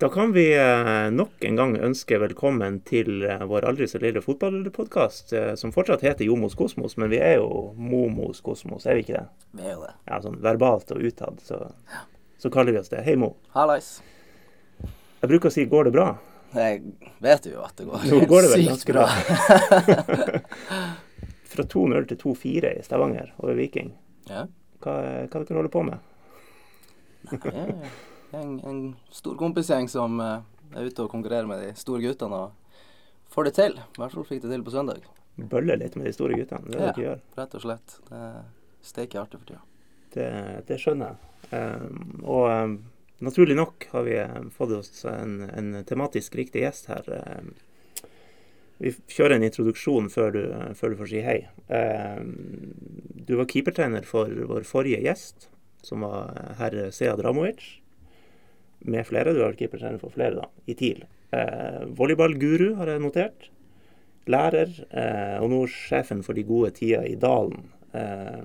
Da kan vi eh, nok en gang ønske velkommen til eh, vår aldri så lille fotballpodkast, eh, som fortsatt heter Jomos Kosmos, men vi er jo Momos Kosmos, er vi ikke det? Vi er jo det. Ja, sånn verbalt og utad, så, så kaller vi oss det. Hei, Mo. Hallais. Jeg bruker å si 'går det bra'? Jeg vet jo at det går Nå går det vel sykt bra. Fra 2-0 til 2-4 i Stavanger over Viking. ja. Hva, hva dere holder på med? Nei, en, en stor kompisgjeng som eh, er ute og konkurrerer med de store guttene og får det til. I hvert fall fikk det til på søndag. Bøller litt med de store guttene. Det er det Ja. dere gjør. Rett og slett. Det er steike artig for tida. Det, det skjønner jeg. Um, og um, naturlig nok har vi um, fått oss en, en tematisk riktig gjest her. Vi kjører en introduksjon før du, før du får si hei. Du var keepertrener for vår forrige gjest, som var herr Sead Ramovic. Med flere. Du har vært keepertrener for flere, da, i TIL. Eh, Volleyballguru har jeg notert. Lærer, Eh, og nå sjefen for de gode tider i Dalen. Eh,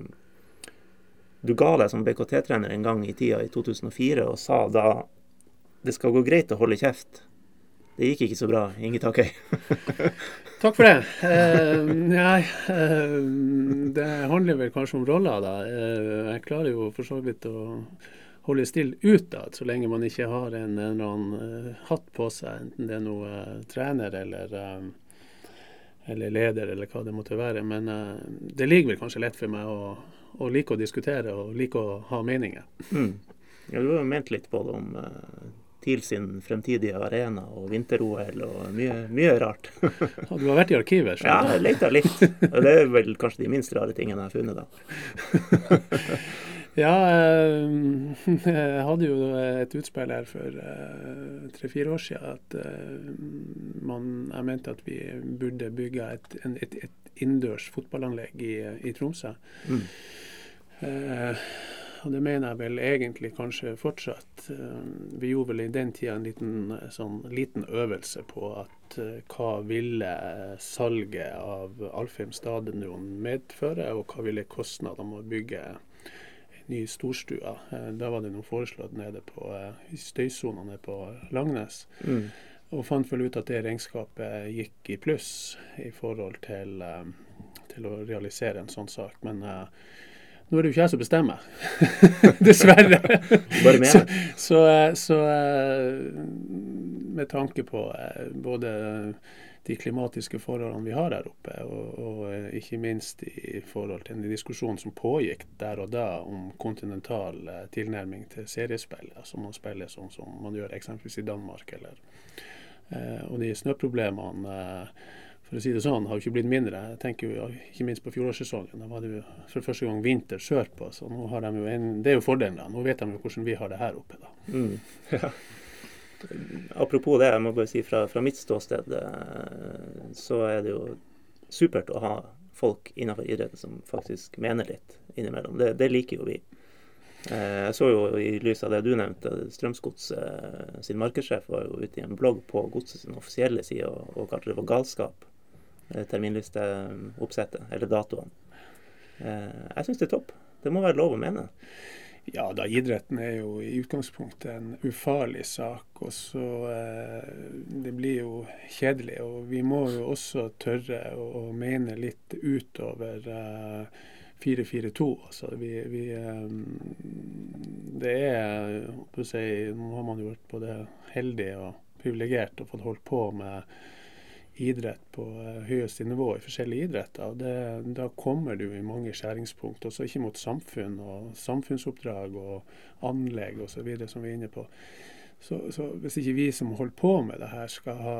du ga deg som BKT-trener en gang i tida i 2004 og sa da det skal gå greit å holde kjeft. Det gikk ikke så bra. Inge Takøy. Takk for det. Eh, nei, eh, det handler vel kanskje om roller, da. Eh, jeg klarer jo for så vidt å holde stille utad, så lenge man ikke har en, eller annen uh, hatt på seg, enten det er noe uh, trener eller, eh, eller leder eller hva det måtte være. Men uh, det ligger vel kanskje lett for meg å, å like å diskutere og like å ha meninger. Mm. Ja, du har jo ment litt både om uh, TIL sin fremtidige arena og vinter-OL og mye, mye rart. ja, du har vært i arkivet? ja, skjønner jeg leita litt. Og det er vel kanskje de minst rare tingene jeg har funnet, da. Ja, eh, jeg hadde jo et utspill her for tre-fire år siden at eh, man, jeg mente at vi burde bygge et, et, et innendørs fotballanlegg i, i Tromsø. Mm. Eh, og det mener jeg vel egentlig kanskje fortsatt. Eh, vi gjorde vel i den tida en liten, eh, sånn, liten øvelse på at eh, hva ville salget av Alfheim stadion medføre, og hva ville kostnadene med å bygge ny storstue. Eh, Da var det noe foreslått nede på eh, støysona nede på Langnes. Mm. Og fant vel ut at det regnskapet gikk i pluss i forhold til, eh, til å realisere en sånn sak. Men eh, nå er det jo ikke jeg som bestemmer, dessverre. Bare med så, så, eh, så eh, med tanke på eh, både de klimatiske forholdene vi har her oppe, og, og eh, ikke minst i forhold til den diskusjonen som pågikk der og da om kontinental eh, tilnærming til seriespill, altså man spiller sånn som man gjør eksempelvis i Danmark. eller eh, Og de snøproblemene for å si det sånn, har jo ikke blitt mindre. Jeg tenker jo ikke minst på fjorårssesongen. Da var det jo for første gang vinter sørpå. Så nå har de jo en, det er jo fordelen. da. Nå vet de jo hvordan vi har det her oppe. da. Mm. Ja. Apropos det, jeg må bare si fra, fra mitt ståsted, eh, så er det jo supert å ha folk innenfor idretten som faktisk mener litt innimellom. Det, det liker jo vi. Eh, Jeg så jo i lys av det du nevnte, Strømsgods eh, sin markedssjef var jo ute i en blogg på Godset sin offisielle side og, og kalte det for galskap. Terminlisteoppsettet, eller datoene. Jeg syns det er topp. Det må være lov å mene. Ja da, idretten er jo i utgangspunktet en ufarlig sak. Og så eh, Det blir jo kjedelig. Og vi må jo også tørre å, å mene litt utover eh, 4-4-2. Altså vi, vi eh, Det er si, Nå har man jo vært både heldig og privilegert og fått holdt på med idrett på eh, høyeste nivå i forskjellige idretter. det, Da kommer du i mange skjæringspunkt, også ikke mot samfunn og samfunnsoppdrag og anlegg osv. som vi er inne på. Så, så hvis ikke vi som holder på med det her skal ha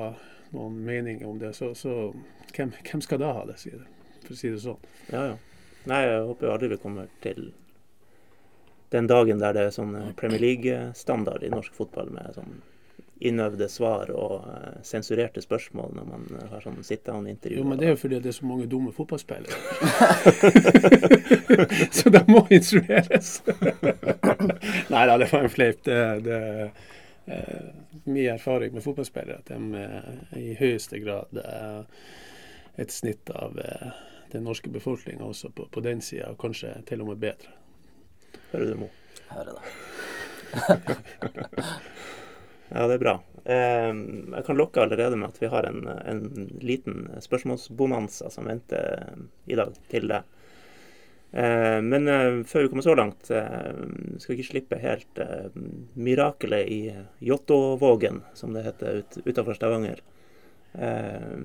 noen mening om det, så, så hvem, hvem skal da ha det, det, for å si det sånn. Ja, ja. Nei, jeg håper aldri vi kommer til den dagen der det er sånn eh, Premier League-standard i norsk fotball med sånn innøvde svar og eh, sensurerte spørsmål når man eh, har sånn sit-down-intervju. Jo, men det er jo fordi det er så mange dumme fotballspillere. så de må instrueres. Nei da, det var en fleip. Det, det eh, mye erfaring med fotballspillere at de er i høyeste grad eh, et snitt av den norske befolkninga også på, på den sida, og kanskje til og med bedre. Hører du, Mo? Hører det. Ja, det er bra. Eh, jeg kan lokke allerede med at vi har en, en liten spørsmålsbonanza som venter i dag til deg. Eh, men eh, før vi kommer så langt, eh, skal vi ikke slippe helt eh, mirakelet i Jåttåvågen, som det heter ut, utenfor Stavanger. Eh,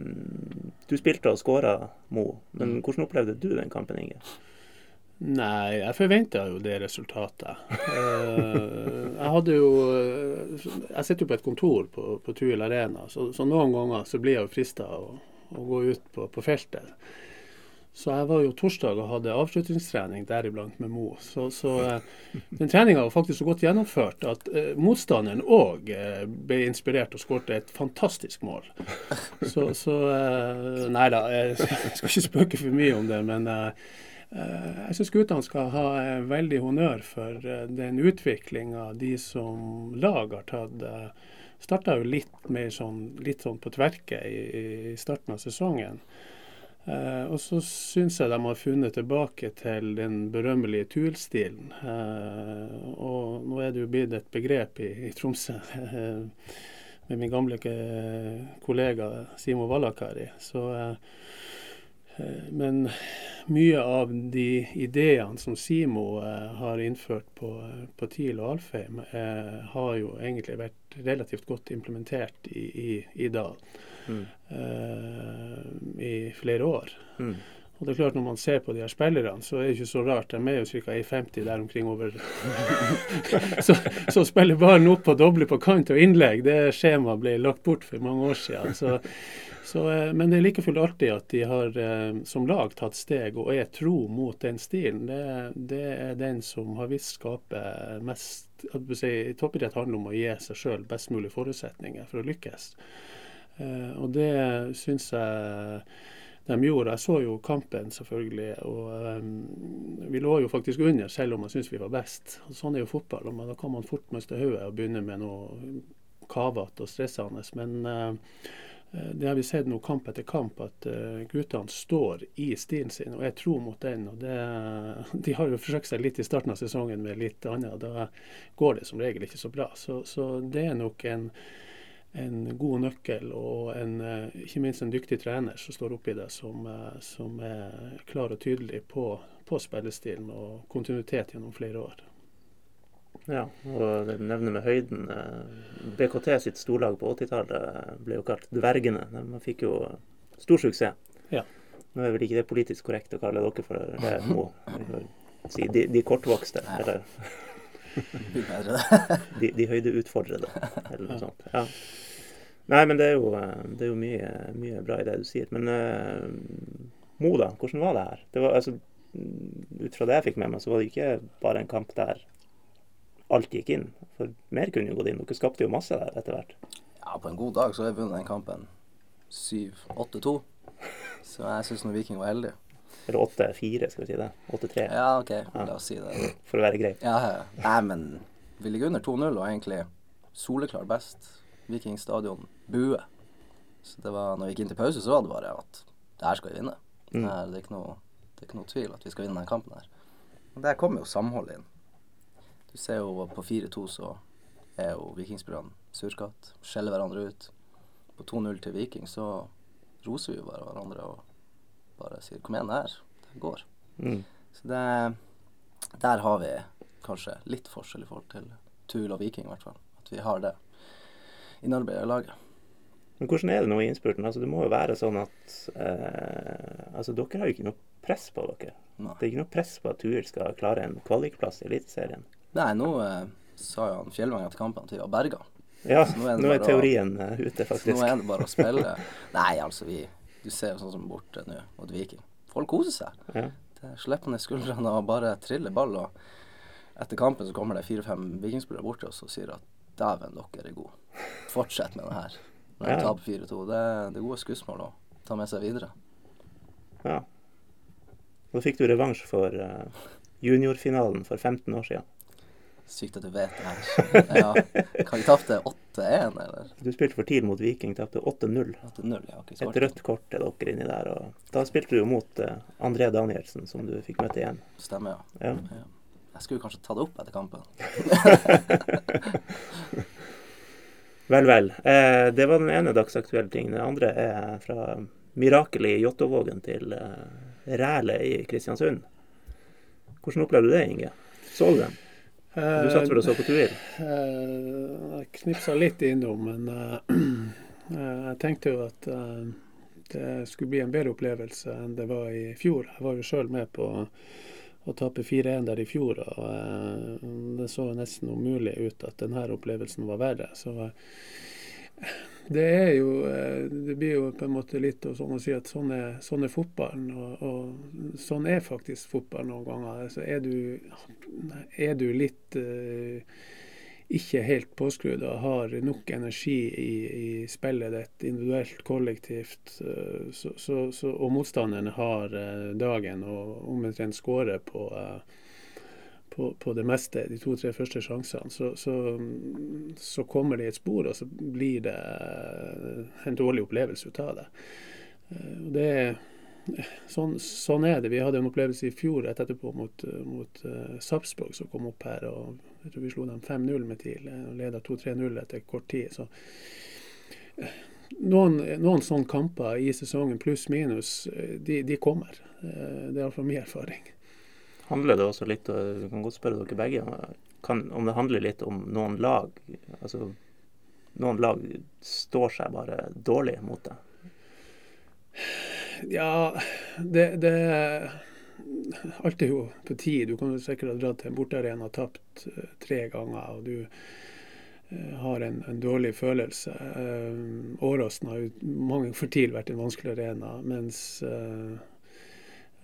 du spilte og skåra, Mo, men Mm. hvordan opplevde du den kampen, Inge? Nei, jeg forventa jo det resultatet. Eh, jeg hadde jo eh, Jeg sitter jo på et kontor på, på Tuil Arena, så, så noen ganger så blir jeg jo frista å, å gå ut på, på feltet. Så jeg var jo torsdag og hadde avslutningstrening deriblant med Mo. Så, så eh, den treninga var faktisk så godt gjennomført at eh, motstanderen òg eh, ble inspirert og skåret et fantastisk mål. Så, så eh, Nei da, jeg skal ikke spøke for mye om det, men eh, Jeg syns guttene skal ha eh, veldig honnør for eh, den utviklinga de som lag har tatt. Starta jo litt mer sånn, litt sånn på tverke i, i starten av sesongen. Eh, og så syns jeg de har funnet tilbake til den berømmelige Tuil-stilen. Eh, og nå er det jo blitt et begrep i, i Tromsø eh, med min gamle eh, kollega Simo Vallakari. Så eh, eh, men mye av de ideene som Simo eh, har innført på, på TIL og Alfheim, eh, har jo egentlig vært relativt godt implementert i, i, i Dal Mm. eh, i flere år. Mm. Og det er klart Når man ser på de her spillerne, så er det ikke så rart. De er jo ca. 1,50 der omkring over Så, så spiller ballen opp og dobler på kant og innlegg, det skjemaet ble lagt bort for mange år siden. Så, så, eh, men det er like fullt artig at de har eh, som lag tatt steg og er tro mot den stilen. Det, det er den som har visst skape mest si, Toppidrett handler om å gi seg sjøl best mulig forutsetninger for å lykkes. Eh, og det syns jeg de gjorde. Jeg så jo kampen, selvfølgelig. Og vi lå jo faktisk under, selv om jeg syns vi var best. Og sånn er jo fotball. og Da kan man fort miste hodet og begynne med noe kavete og stressende. Men det har vi sett nå kamp etter kamp, at uh, guttene står i stilen sin og er tro mot den. og det, De har jo forsøkt seg litt i starten av sesongen med litt annet. Da går det som regel ikke så bra. Så, så det er nok en en god nøkkel og en, eh, ikke minst en dyktig trener som står oppi det, som, eh, som er klar og tydelig på, på spillestilen og kontinuitet gjennom flere år. Ja, og det nevner med høyden. eh, BKT sitt storlag på 80-tallet ble jo kalt Dvergene. De fikk jo stor suksess. Ja. Nå er vel ikke det politisk korrekt å kalle dere for det nå. Si de, de kortvokste, eller de, de høydeutfordrede, eller noe sånt. Ja. Nei, men det er jo, eh, det er jo mye, mye bra i det du sier. Men uh, Mo, da? Hvordan var det her? Det var, altså, ut fra det jeg fikk med meg, så var det ikke bare en kamp der alt gikk inn. For mer kunne jo gått inn. Dere skapte jo masse der etter hvert. Ja, på en god dag så har vi vunnet den kampen 7-8-2. Så jeg syns Viking var heldig. Eller 8-4, skal vi si det. 8-3, Ja, OK, la oss si det. for å være grei. Ja, ja. Nei, men vi ligger under 2-0 og egentlig soleklar best. Viking stadion bue. Så det var, når vi gikk inn til pause, så var det bare at det her skal vi vinne. Det, Mm. det, er ikke noe, det er ikke noe tvil at vi skal vinne denne kampen her. Og der kommer jo samholdet inn. Du ser jo på 4-2 så er jo vikingspillerne surkatt, skjeller hverandre ut. På 2-0 til Viking så roser vi jo bare hverandre og bare sier 'kom igjen, her, det går'. Mm. Så det, der har vi kanskje litt forskjell i forhold til Tuil og Viking, i hvert fall. At vi har det innarbeidet i laget. Men hvordan er det nå i innspurten? Altså, det må jo være sånn at eh, Altså, dere har jo ikke noe press på dere. Nei. Det er ikke noe press på at Tuil skal klare en kvalikplass i Eliteserien. Nei, nå eh, sa jo han Fjellvang etter kampen at vi var berga. Ja, nå er nå er teorien å- eh, ute, faktisk. nå er det bare å spille. Nei, altså, vi Du ser jo sånn som borte nå mot Viking. Folk koser seg. Ja. Slipper ned skuldrene og bare triller ball. Og etter kampen så kommer det fire-fem vikingspillere bort til oss og sier at dæven, dere er gode. Fortsett med det her. Når Ja. taper 4-2. Det, det er gode skussmål å ta med seg videre. ja. Da fikk du revansj for uh, juniorfinalen for 15 år siden. Sykt at du vet det her. Ja. Kan vi tapte 8-1, eller? Du spilte for TIL mot Viking, tapte 8-0. 8-0, ja. Et rødt kort til dere inni der. og Da spilte du jo mot eh, André Danielsen, som du fikk møte igjen. Stemmer, ja. Ja. Jeg skulle kanskje ta det opp etter kampen. Vel, vel. Eh, det var den ene dagsaktuelle tingen. Den andre er fra Mirakel i Jåttåvågen til eh, Rælet i Kristiansund. Hvordan opplevde du det, Inge? Så du den? Du satt vel og så på Tuil? Eh, jeg knipsa litt innom, men eh, eh, jeg tenkte jo at eh, det skulle bli en bedre opplevelse enn det var i fjor. Jeg var jo sjøl med på å tape 4-1 der i fjor, og eh, det så nesten umulig ut at denne opplevelsen var verre. Så eh, det er jo eh, Det blir jo på en måte litt sånn å si at sånn er, sånn er fotballen. Og, og, sånn er faktisk fotball noen ganger. Så er, du, er du litt uh, ikke helt påskrudd og har nok energi i, i spillet ditt, individuelt, kollektivt, uh, så, så, så, og motstanderen har uh, dagen og omtrent scorer på på, på, det meste, de to-tre første sjansene, så, så, så, kommer det i et spor, og så blir det en dårlig opplevelse ut av det. Eh, det sånn, sånn, er det. Vi hadde en opplevelse i fjor rett etterpå mot, mot uh, Sarpsborg, som kom opp her. og jeg tror Vi slo dem 5-0 med TIL og leda 2-3-0 etter kort tid. så noen, noen, sånne kamper i sesongen, pluss minus, de, de kommer. Det er iallfall min erfaring handler det også litt, og jeg kan godt spørre dere begge, kan, om det handler litt om noen lag altså Noen lag står seg bare dårlig mot det? Ja, det, det Alt er jo på tid. Du kan jo sikkert ha dratt til en bortearena og tapt uh, tre ganger, og du uh, har en, en, dårlig følelse. Uh, Åråsen har jo mange for tidlig vært en vanskelig arena, mens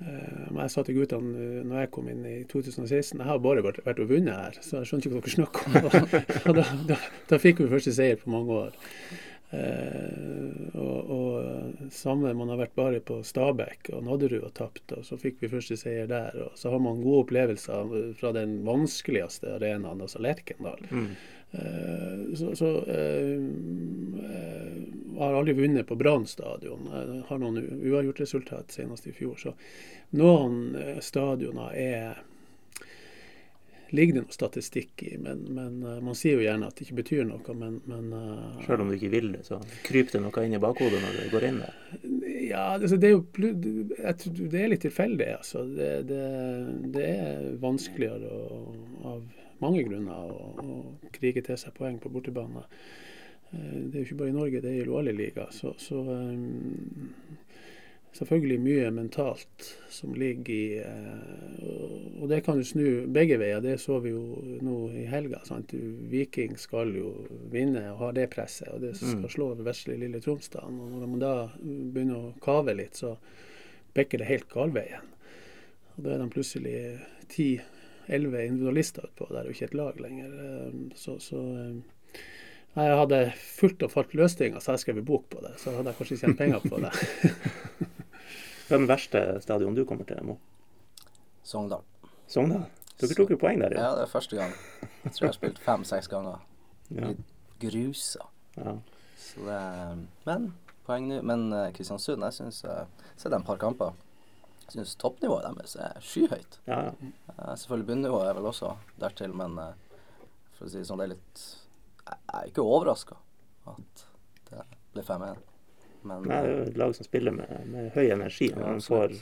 jeg sa til guttene uh, når jeg kom inn i 2016 jeg har bare vært, vært og vunnet her, så jeg skjønte ikke hva dere snakker om. da, da, da, fikk vi første seier på mange år. Uh, og, og samme, Man har vært bare på Stabekk og Nadderud og tapt, og så fikk vi første seier der. og Så har man gode opplevelser fra den vanskeligste arenaen, altså Lerkendal. Mm. så, så har aldri vunnet på Brann stadion. Har noen uavgjort resultat senest i fjor. Så noen eh, stadioner er ligger det noe statistikk i, men, men uh, man sier jo gjerne at det ikke betyr noe, men, men uh, Selv om du ikke vil det, så kryper det noe inn i bakhodet når du går inn der? Ja, altså, det, er jo det er litt tilfeldig, altså. Det, det, det er vanskeligere å, av mange grunner å, å krige til seg poeng på bortebane. Eh, det er jo ikke bare i Norge, det gjelder i alle ligaer. Så, så um, selvfølgelig mye mentalt som ligger i uh, Og det kan jo snu begge veier. Det så vi jo nå i helga. Sant? Viking skal jo vinne og ha det presset, og det skal mm. slå vesle Lille Tromsdal. Og når man da begynner å kave litt, så bekker det helt galveien. Og da er de plutselig ti-elleve individualister utpå. Det er jo ikke et lag lenger. Så, så jeg hadde fullt og falt løsninger, så jeg skrev bok på det. Så hadde jeg kanskje tjent penger på det. Hva er den verste stadion du kommer til, Mo? Sogndal. Sogndal? Dere tok jo poeng der, ja? Ja, det er første gang. Jeg tror jeg har spilt fem-seks ganger. Ja. Grusa. Ja. Så det Men poeng nå. Men uh, Kristiansund, jeg syns Se er det et par kamper. Jeg syns toppnivået deres er skyhøyt. Ja, ja. Uh, selvfølgelig bunnivået er vel også dertil, men for å si det sånn, det er litt jeg er ikke overraska at det ble 5-1. Men Nei, det er jo et lag som spiller med, med høy energi. Når de får,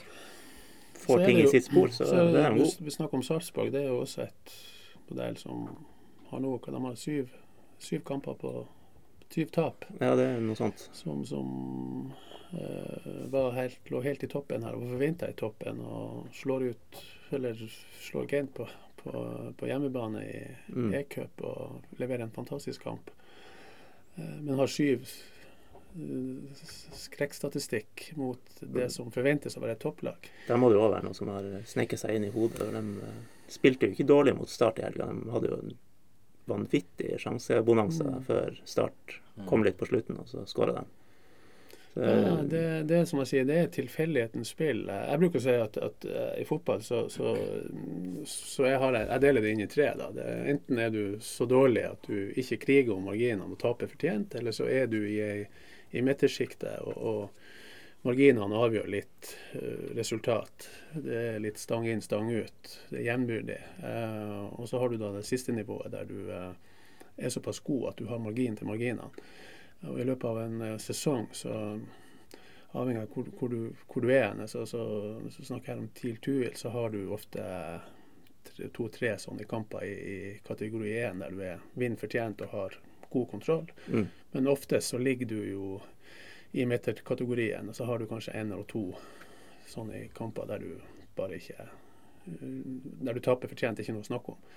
får ting jo, i sitt spor, så, så det er de. Vi snakker om Sarpsborg. Det er jo også et modell som har noe De har syv, syv kamper på syv tap. Ja, det er noe sånt. Som, som uh, helt, lå helt i toppen her, og forventa i toppen, og slår ut Eller slår Gent på på, på hjemmebane i mm. E-cup og leverer en fantastisk kamp. Eh, men har syv eh, skrekkstatistikk mot det som forventes å være et topplag. Der må det òg være noe som har sneket seg inn i hodet. De eh, spilte jo ikke dårlig mot Start i helga. De hadde jo en vanvittig sjansebonanza mm. før Start kom mm. litt på slutten, og så skåra de. Ja, det, det, er som jeg sier, det er tilfeldighetens spill. Jeg bruker å si at, at uh, i fotball så, så, så jeg, har, jeg, deler det inn i tre. Det, enten er du så dårlig at du ikke kriger om marginene og taper fortjent, eller så er du i, i midtersjiktet og, og, marginene avgjør litt uh, resultat. Det er litt stang inn, stang ut. Det er jevnbyrdig. Og så har du da det siste nivået der du er såpass god at du har margin til marginene. Og I løpet av en uh, sesong, så avhengig av hvor, hvor, du, hvor du, er, så, så, så snakker jeg om TIL Tuil, så har du ofte to-tre sånne kamper i, i kategori 1 der du er vinn fortjent og har god kontroll. Mm. Men ofte så ligger du jo i midterkategorien, og så har du kanskje én eller to sånne kamper der du bare ikke Der du taper fortjent, ikke noe å snakke om.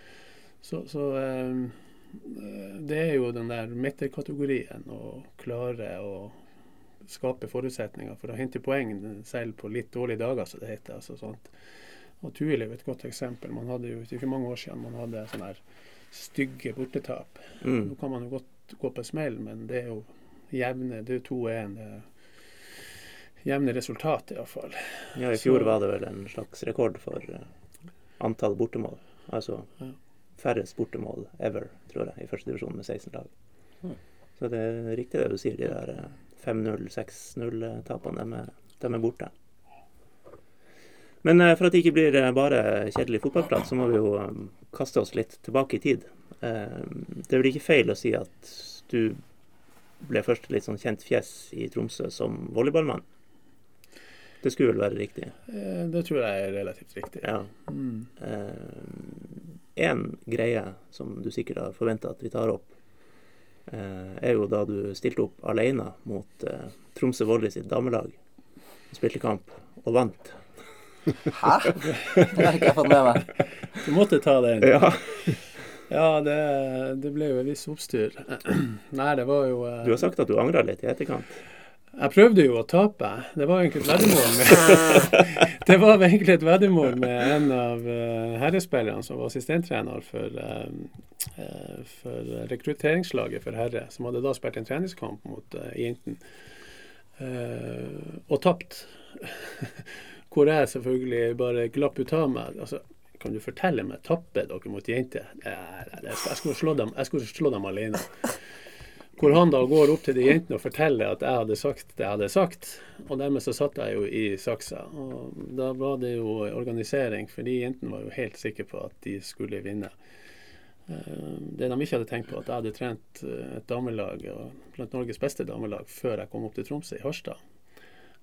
Så, så um, det er jo den der midterkategorien å klare å skape forutsetninger for å hente poeng selv på litt dårlige dager, som det heter. altså sånt. Og Tuil er jo et godt eksempel. Man hadde jo ikke mange år siden man hadde sånne her stygge bortetap. Mm. Nå kan man jo godt gå på smell, men det er jo jevne. Det er jo 2-1. Jevne resultat, iallfall. Ja, i fjor Så, var det vel en slags rekord for uh, antall bortemål. Altså ja. Færrest bortemål ever, tror jeg, i første divisjon med 16 lag. Mm. Så det er riktig det du sier. De der 5-0, 6-0-tapene, de, de, er borte. Men uh, for at det ikke blir bare kjedelig fotballprat, så må vi jo kaste oss litt tilbake i tid. det er vel ikke feil å si at du ble først litt sånn kjent fjes i Tromsø som volleyballmann. Det skulle vel være riktig? Eh, det tror jeg er relativt riktig. Ja. Mm. En greie som du sikkert har forventa at vi tar opp, eh, er jo da du stilte opp alene mot eh, Tromsø Volley sitt damelag. Spilte kamp og vant. Hæ? Det har ikke jeg fått med meg. Du måtte ta den. Ja. Ja, det, det ble jo et visst oppstyr. Nei, det var jo Du har sagt at du angra litt i etterkant? Jeg prøvde jo å tape. Det var egentlig et veddemål med Det var egentlig et veddemål med en av uh, herrespillerne som var assistenttrener for, uh, for rekrutteringslaget for herre, som hadde da spilt en treningskamp mot jenten og tapt. Hvor jeg selvfølgelig bare glapp ut av meg. altså kan du fortelle meg, tapper dere mot jenter? Jeg, jeg, jeg skulle slå dem alene. Hvor han da går opp til de jentene og forteller at jeg hadde sagt det jeg hadde sagt. Og dermed så satt jeg jo i saksa. Og da var det jo organisering, for de jentene var jo helt sikre på at de skulle vinne. Eh, det de ikke hadde tenkt på, at jeg hadde trent eh, et damelag, blant Norges beste damelag, før jeg kom opp til Tromsø i Harstad.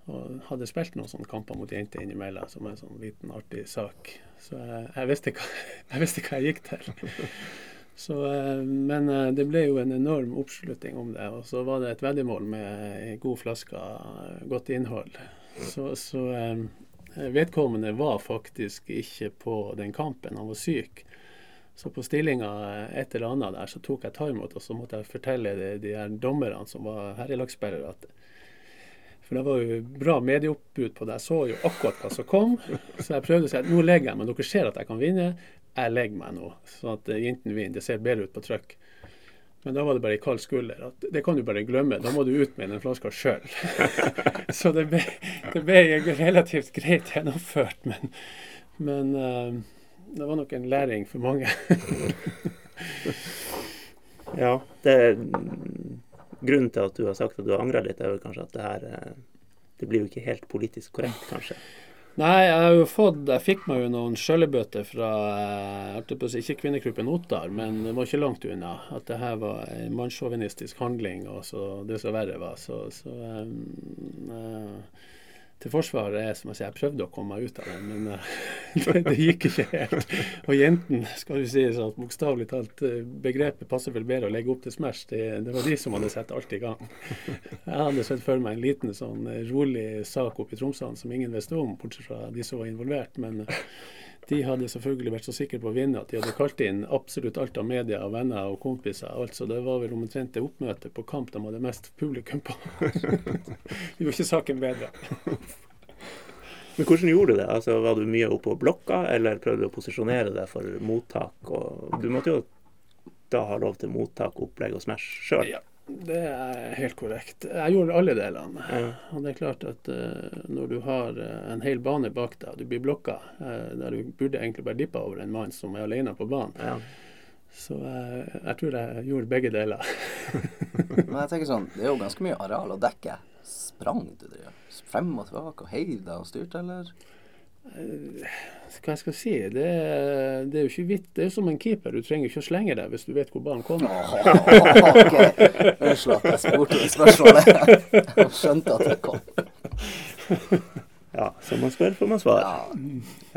Og hadde spilt noen sånne kamper mot jenter innimellom, som er en sånn liten, artig sak. Så jeg, jeg, visste, hva, jeg visste hva jeg gikk til. Så, eh, men eh, det ble jo en enorm oppslutning om det. Og så var det et veddemål med god flaske, godt innhold. Så, så eh, vedkommende var faktisk ikke på den kampen. Han var syk. Så på stillinga et eller annet der, så tok jeg timeout, og så måtte jeg fortelle de, de her dommerne som var herrelagsspillere, at for det var jo bra medieoppbud på det. Jeg så jo akkurat hva som kom. Så jeg prøvde å si at nå legger jeg meg. Dere ser at jeg kan vinne. Jeg legger meg nå, sånn at jentene vinner. Det ser bedre ut på trykk. Men da var det bare i kald skulder. at Det kan du bare glemme. Da må du ut med den flaska sjøl. så det ble, det ble, relativt greit gjennomført. Men, men uh, det var nok en læring for mange. ja, det grunnen til at du har sagt at du har angra litt, er vel kanskje at det her eh, Det blir jo ikke helt politisk korrekt, kanskje? Nei, jeg har jo fått Jeg fikk meg jo noen skjøllebøter fra eh, Ikke kvinnegruppen Ottar, men det var ikke langt unna. At det her var en mannssjåvinistisk handling, og så det som verre var. Så, så um, uh, til forsvaret er som jeg sier, jeg prøvde å komme meg ut av den, men uh, det, gikk ikke helt. Og jentene, skal du si sånn bokstavelig talt, eh, begrepet passer vel bedre å legge opp til Smash. Det, det, var de som hadde satt alt i gang. Jeg hadde sett for meg en liten sånn eh, rolig sak oppe i Tromsø som ingen visste om, bortsett fra de som var involvert. men uh, de hadde selvfølgelig vært så sikre på å vinne at de hadde kalt inn absolutt alt av media venner og kompiser. Altså, det var vel omtrent det oppmøtet på kamp de hadde mest publikum på. det gjorde ikke saken bedre. Men hvordan gjorde du det? Altså, var du mye oppå blokka, eller prøvde du å posisjonere deg for mottak? Og du måtte jo da ha lov til mottak, opplegg og Smash sjøl? Ja. Det er helt korrekt. Jeg gjorde alle delene. Ja. Og det er klart at uh, når du har uh, en hel bane bak deg, og du blir blokka, uh, der du burde egentlig bare dippe over en mann som er alene på banen. Ja. Så jeg tror jeg gjorde begge deler. Men jeg tenker sånn, det er jo ganske mye areal å dekke. Sprang du det? Frem og tilbake og heiv deg og styrte, eller? Hva jeg skal si Det, det er jo ikke vitt. Det er som en keeper. Du trenger ikke å slenge deg hvis du vet hvor ballen kommer. ok. Unnskyld at jeg spurte det spørsmålet. Jeg skjønte at det kom. Ja, som man spør, får man svar. Ja.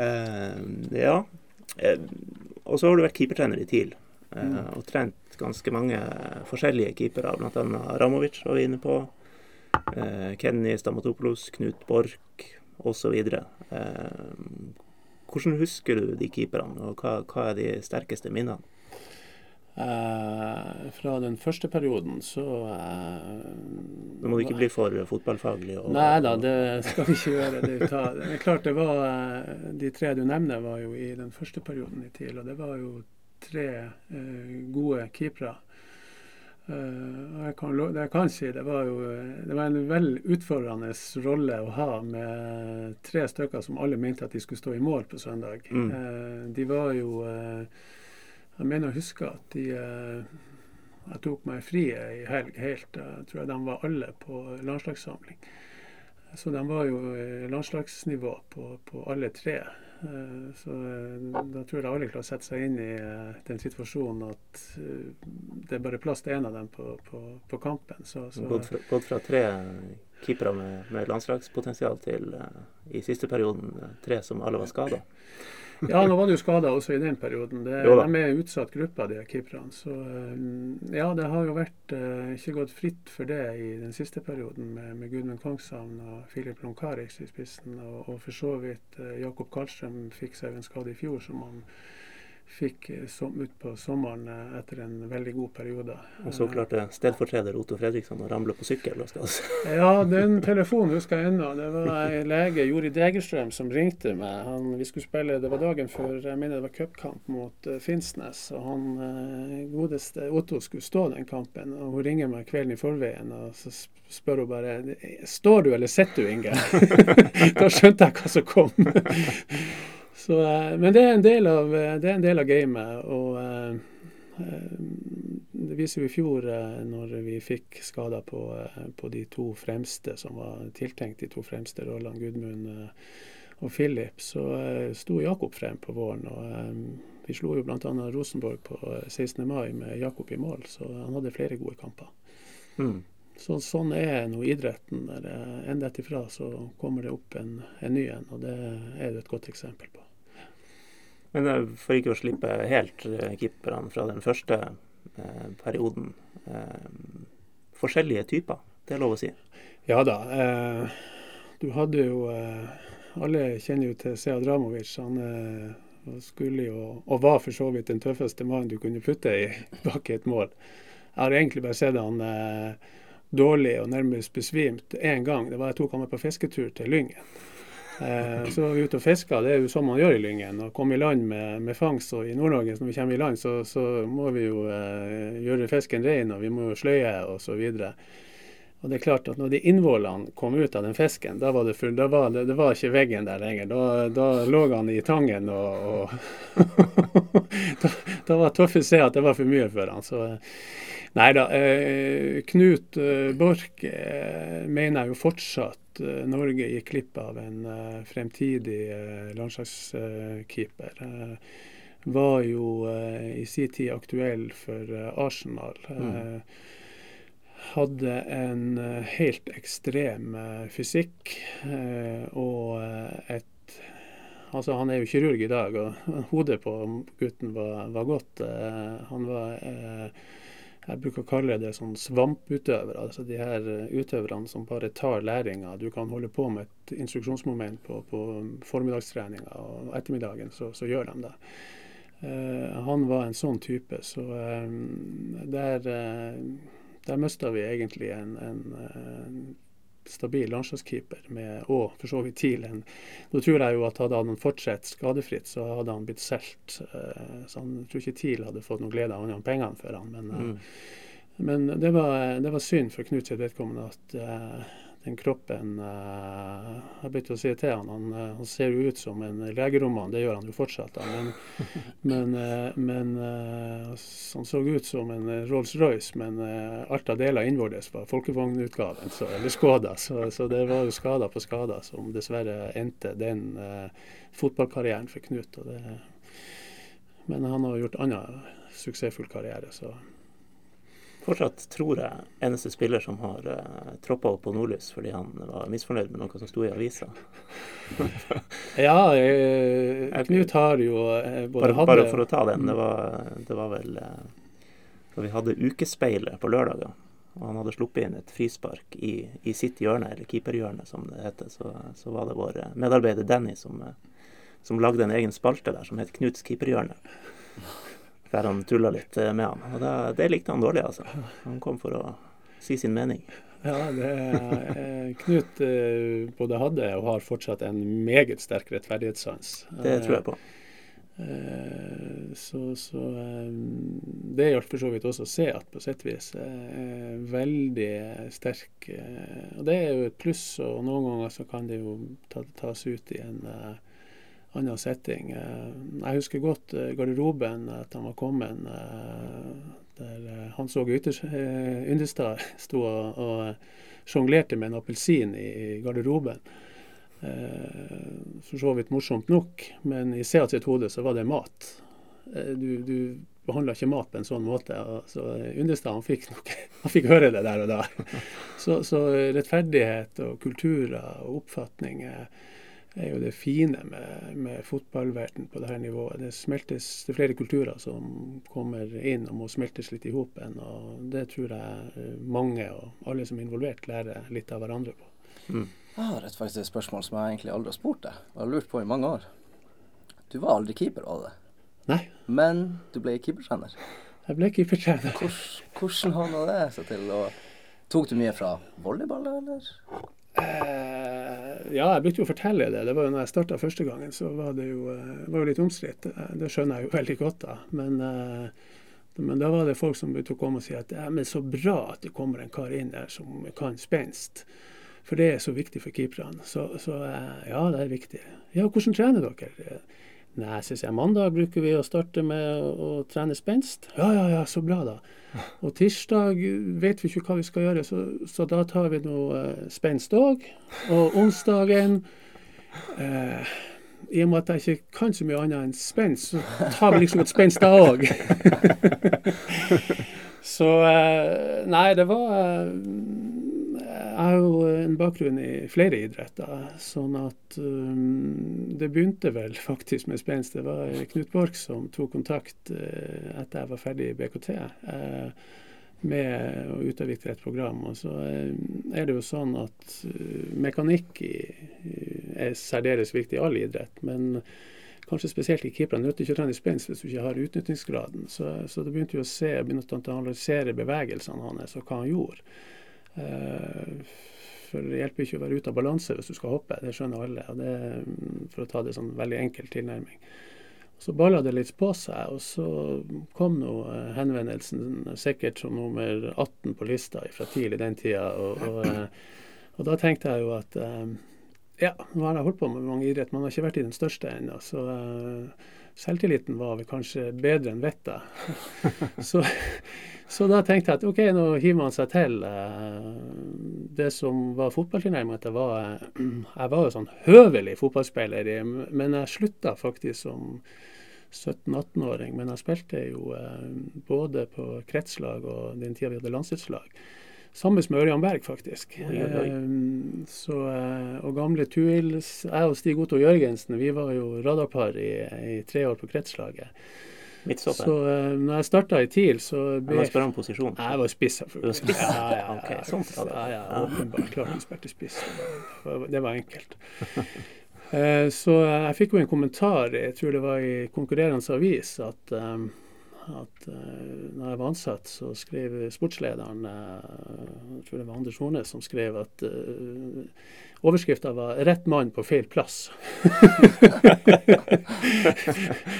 Uh, ja. Eh, og så har du vært keepertrener i TIL uh, Mm. og trent ganske mange forskjellige keepere, bl.a. Ramovic var vi inne på. Uh, Kenny Stamatopoulos, Knut Borch osv. Eh, hvordan husker du de keeperne, og hva, hva er de sterkeste minnene? Eh, fra den første perioden så eh, Nå må du ikke bli for fotballfaglig. Og, Nei da, det skal vi ikke gjøre. Det, det er klart det var De tre du nevner, var jo i den første perioden i TIL. Og det var jo tre eh, gode keepere. Eh, jeg kan, jeg kan si, det var jo eh, det var en vel utfordrende rolle å ha med tre stykker som alle mente at de skulle stå i mål på søndag. Mm. Eh, de var jo Jeg mener å huske at de Jeg tok meg fri i helg helt. Jeg tror jeg de var alle på landslagssamling. Så de var jo landslagsnivå på, på alle tre. Eh, Så eh, da tror jeg alle klarer å sette seg inn i eh, den situasjonen at det er bare plass til én av dem på, på, på kampen. Så, så Gått fra, gått fra tre keepere med, med landslagspotensial til i siste perioden tre som alle var skada. Ja, nå var det jo skader også i den perioden. Det, de er utsatt gruppe, de keeperne. Så eh, ja, det har jo vært eh, ikke gått fritt for det i den siste perioden med, med Gudmund Kongshavn og Filip Lonkarix i spissen. Og, og for så vidt eh, Jakob Karlstrøm fikk seg en skade i fjor som han fikk eh, som, ut på sommeren eh, etter en veldig god periode. Og så klarte stedfortreder Otto Fredriksson å ramle på sykkel hos oss. Ja, den telefonen husker jeg ennå. Det var en lege, Jori Degerstrøm, som ringte meg. Han, vi skulle spille, Det var dagen før jeg mener det var cupkamp mot Finnsnes. Og han eh, godeste Otto skulle stå den kampen. Og hun ringer meg kvelden i forveien og så spør hun bare Står du eller sitter du, Inge? da skjønte jeg hva som kom. Så, eh, men det er en del av, eh, det er en del av gamet. og eh, Det viser jo i fjor, når vi fikk skader på, på de to fremste, som var tiltenkt de to fremste rollene, Gudmund og Philip, så sto Jakob frem på våren. og Vi slo jo bl.a. Rosenborg på eh, 16. mai med Jakob i mål, så han hadde flere gode kamper. Mm. Så, sånn er nå idretten. Der en detter ifra, så kommer det opp en, en ny en, og det er det et godt eksempel på. Men eh, for ikke å slippe helt eh, keeperne fra den første eh, perioden eh, Forskjellige typer, det er lov å si. Ja da. Eh, du hadde jo eh, Alle kjenner jo til Sead Ramovic. Han skulle jo, og var for så vidt den tøffeste mannen du kunne putte i bak et mål. Jeg har egentlig bare sett han dårlig og nærmest besvimt én gang. Det var Jeg tok han med på fisketur til Lyngen. Eh, så var vi ute og fiska, det er jo sånn man gjør i Lyngen. Å komme i land med, med fangst. Og i Nord-Norge, når vi kommer i land, så, så må vi jo eh, gjøre fisken ren, og vi må jo sløye og så. Og det er klart at når de innvollene kom ut av den fisken, da var det full, da var det, det var ikke veggen der lenger. Da, da lå han i tangen og, og da, da var tøffe se at det var for mye for han. Så nei da. Eh, Knut eh, Borch eh, mener jeg jo fortsatt eh, Norge gikk glipp av en eh, fremtidig eh, landslagskeeper. Var jo i sin tid aktuell for Arsenal. Mm hadde en helt ekstrem fysikk og et Altså, han er jo kirurg i dag, og hodet på gutten var, var godt. Han var Jeg bruker å kalle det sånn svamputøver. Altså de her eh, utøverne som bare tar læringa. Du kan holde på med et instruksjonsmoment på, på formiddagstreninga, og ettermiddagen så, så gjør de det. Uh, han var en sånn type, så uh, der uh, der mista vi egentlig en, en, en stabil landslagskeeper med, og for så vidt TIL. Nå tror jeg jo at hadde han fortsatt skadefritt, så hadde han blitt solgt. eh, Så han tror ikke TIL hadde fått noe glede av annet enn pengene for han. Men, eh, Mm. men det, var, det var synd for Knut sitt vedkommende at eh, den kroppen uh, Jeg begynte å si til han, han, uh, han ser jo ut som en legeroman, det gjør han jo fortsatt. Men, men, uh, men han så ut som en Rolls-Royce, men alt av deler innvortes var folkevognutgaven, eller Skoda. Så, så, det var jo skader på skader som dessverre endte den fotballkarrieren for Knut. Det, men han har gjort annen suksessfull karriere, så fortsatt, tror jeg, eneste spiller som har uh, eh, troppa opp på Nordlys fordi han var misfornøyd med noe som sto i avisa. ja, uh, Knut har jo uh, både bare, hadde Bare for å ta den. Det var, det var vel da vi hadde Ukespeilet på lørdager. Og han hadde sluppet inn et frispark i, i sitt hjørne, eller keeperhjørne som det heter. Så, så var det vår medarbeider Danny som, som lagde en egen spalte der som het Knuts keeperhjørne der han tulla litt eh, med han. Og det, det likte han dårlig, altså. Han kom for å si sin mening. Ja, det, eh, Knut eh, både hadde og har fortsatt en meget sterk rettferdighetssans. Det tror jeg på. Så, så det hjalp for så vidt også å se at på sitt vis. Veldig sterk. Og det er jo et pluss, og noen ganger så kan det jo tas ut i en annen setting. Eh, jeg husker godt eh, garderoben, at han var kommet eh, der Hans Åge Yndestad sto og, og sjonglerte med en appelsin i garderoben. For så vidt morsomt nok, men i Seat sitt hode så var det mat. Du, du behandla ikke mat på en sånn måte. Så Yndestad han fikk, nok, han fikk høre det der og da. Så, så rettferdighet og kulturer og oppfatninger er jo det fine med, med fotballverden på dette nivået. Det, smeltes, det er flere kulturer som kommer inn og må smeltes litt i hop. Og det tror jeg eh, mange og alle som er involvert, lærer litt av hverandre på. Mm. Jeg har et, faktisk spørsmål som jeg egentlig aldri har spurt deg, og har lurt på i mange år. Du var aldri keeper, var det? Nei. Men du ble keepertrener? Jeg ble keepertrener. Hvordan havna det seg til? Og tok du mye fra volleyball, eller? Eh, ja, jeg brukte jo å fortelle det. Det var jo når jeg starta første gangen, så var det jo, eh, var jo litt omstridt. Eh, det skjønner jeg jo veldig godt, da. Men, men da var det folk som begynte å komme og si at ja, men så bra at det kommer en kar inn der som kan spenst. For det er så viktig for keeperne. Så, så ja, det er viktig. Ja, hvordan trener dere? Nei, syns jeg mandag bruker vi å starte med å, å trene spenst. Ja, ja, ja, så bra, da. Og tirsdag vet vi ikke hva vi skal gjøre, så, så da tar vi noe eh, spenst òg. Og onsdagen eh, I og med at jeg ikke kan så mye annet enn spenst, så tar vi liksom et spenst da òg. så eh, Nei, det var jeg har jo en bakgrunn i flere idretter, sånn at um, det begynte vel faktisk med spenst. Det var Knut Borch som tok kontakt uh, etter jeg var ferdig i BKT. Uh, med å utvikle et program. Og så uh, er det jo sånn at mekanikk i, er særdeles viktig i all idrett. Men kanskje spesielt i keeperne. Nytter ikke å trene spenst hvis du ikke har utnyttingsgraden. Så, så det begynte jo å se, begynte å analysere bevegelsene hans og hva han gjorde. Eh, for det hjelper ikke å være ute av balanse hvis du skal hoppe, det skjønner alle. og det, For å ta det sånn veldig enkel tilnærming. Så balla det litt på seg, og så kom nå eh, henvendelsen sikkert som nummer 18 på lista fra tidlig den tida. Og, og, eh, og, da tenkte jeg jo at ja, nå har jeg holdt på med mange idrett, man har ikke vært i den største ennå. Så selvtilliten var vel kanskje bedre enn vettet. så så da tenkte jeg at OK, nå hiver man seg til. Eh, det som var fotballtilnærmingen, at jeg var, jeg var jo sånn høvelig fotballspiller, men jeg slutta faktisk som 17-18-åring. Men jeg spilte jo eh, både på kretslag og den tida vi hadde landslagslag. Sammen med Ørjan Berg, faktisk. Oi, oi. Eh, så, og gamle Tuil Jeg og Stig Otto Jørgensen vi var jo radarpar i, i tre år på kretslaget. Midtstopper? Så uh, når jeg starta i TIL, så ble Jeg spør om posisjon. Jeg var spiss. Ja, ja, ja, okay, sånn. Ja, ja, åpenbart. Klart jeg spilte spiss. Det var, det var enkelt. Uh, så jeg fikk jo en kommentar, jeg tror det var i konkurrerende avis, at um, at uh, når jeg var ansatt, så skrev sportslederen, uh, jeg tror det var Anders Hornes, som skrev at uh, Overskrifta var 'Rett mann på feil plass'.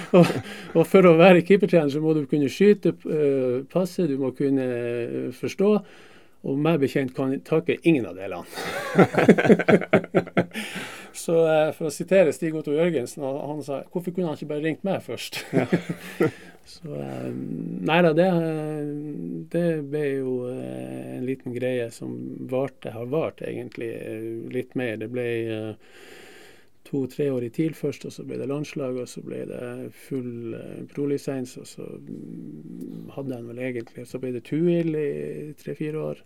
og, og, for å være keepertrener så må du kunne skyte, uh, passe, du må kunne forstå. Og meg bekjent kan takke ingen av delene. så eh, for å sitere Stig Otto Jørgensen, han sa hvorfor kunne han ikke bare ringt meg først? så eh, Nei da, det, det, ble jo eh, en liten greie som varte, har vart egentlig litt mer. Det ble to-tre år i TIL først, og så ble det landslag, og så ble det full uh, prolisens, og så um, hadde jeg vel egentlig Så ble det TUIL i tre-fire år.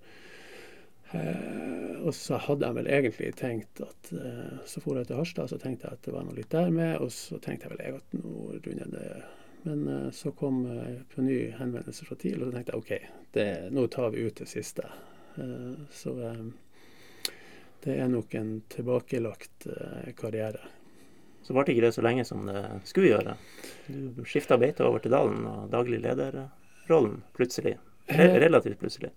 Uh, og så hadde jeg vel egentlig tenkt at uh, Så for jeg til Harstad, så tenkte jeg at det var noe litt der med, og så tenkte jeg vel jeg at nå runder det Men så kom på ny henvendelse fra TIL, og så tenkte jeg OK, det, nå tar vi ut det siste. så det er nok en tilbakelagt uh, karriere. Så varte ikke det så lenge som det skulle gjøre. Du skifta beite over til Dalen og daglig lederrollen plutselig. Re eh, relativt plutselig.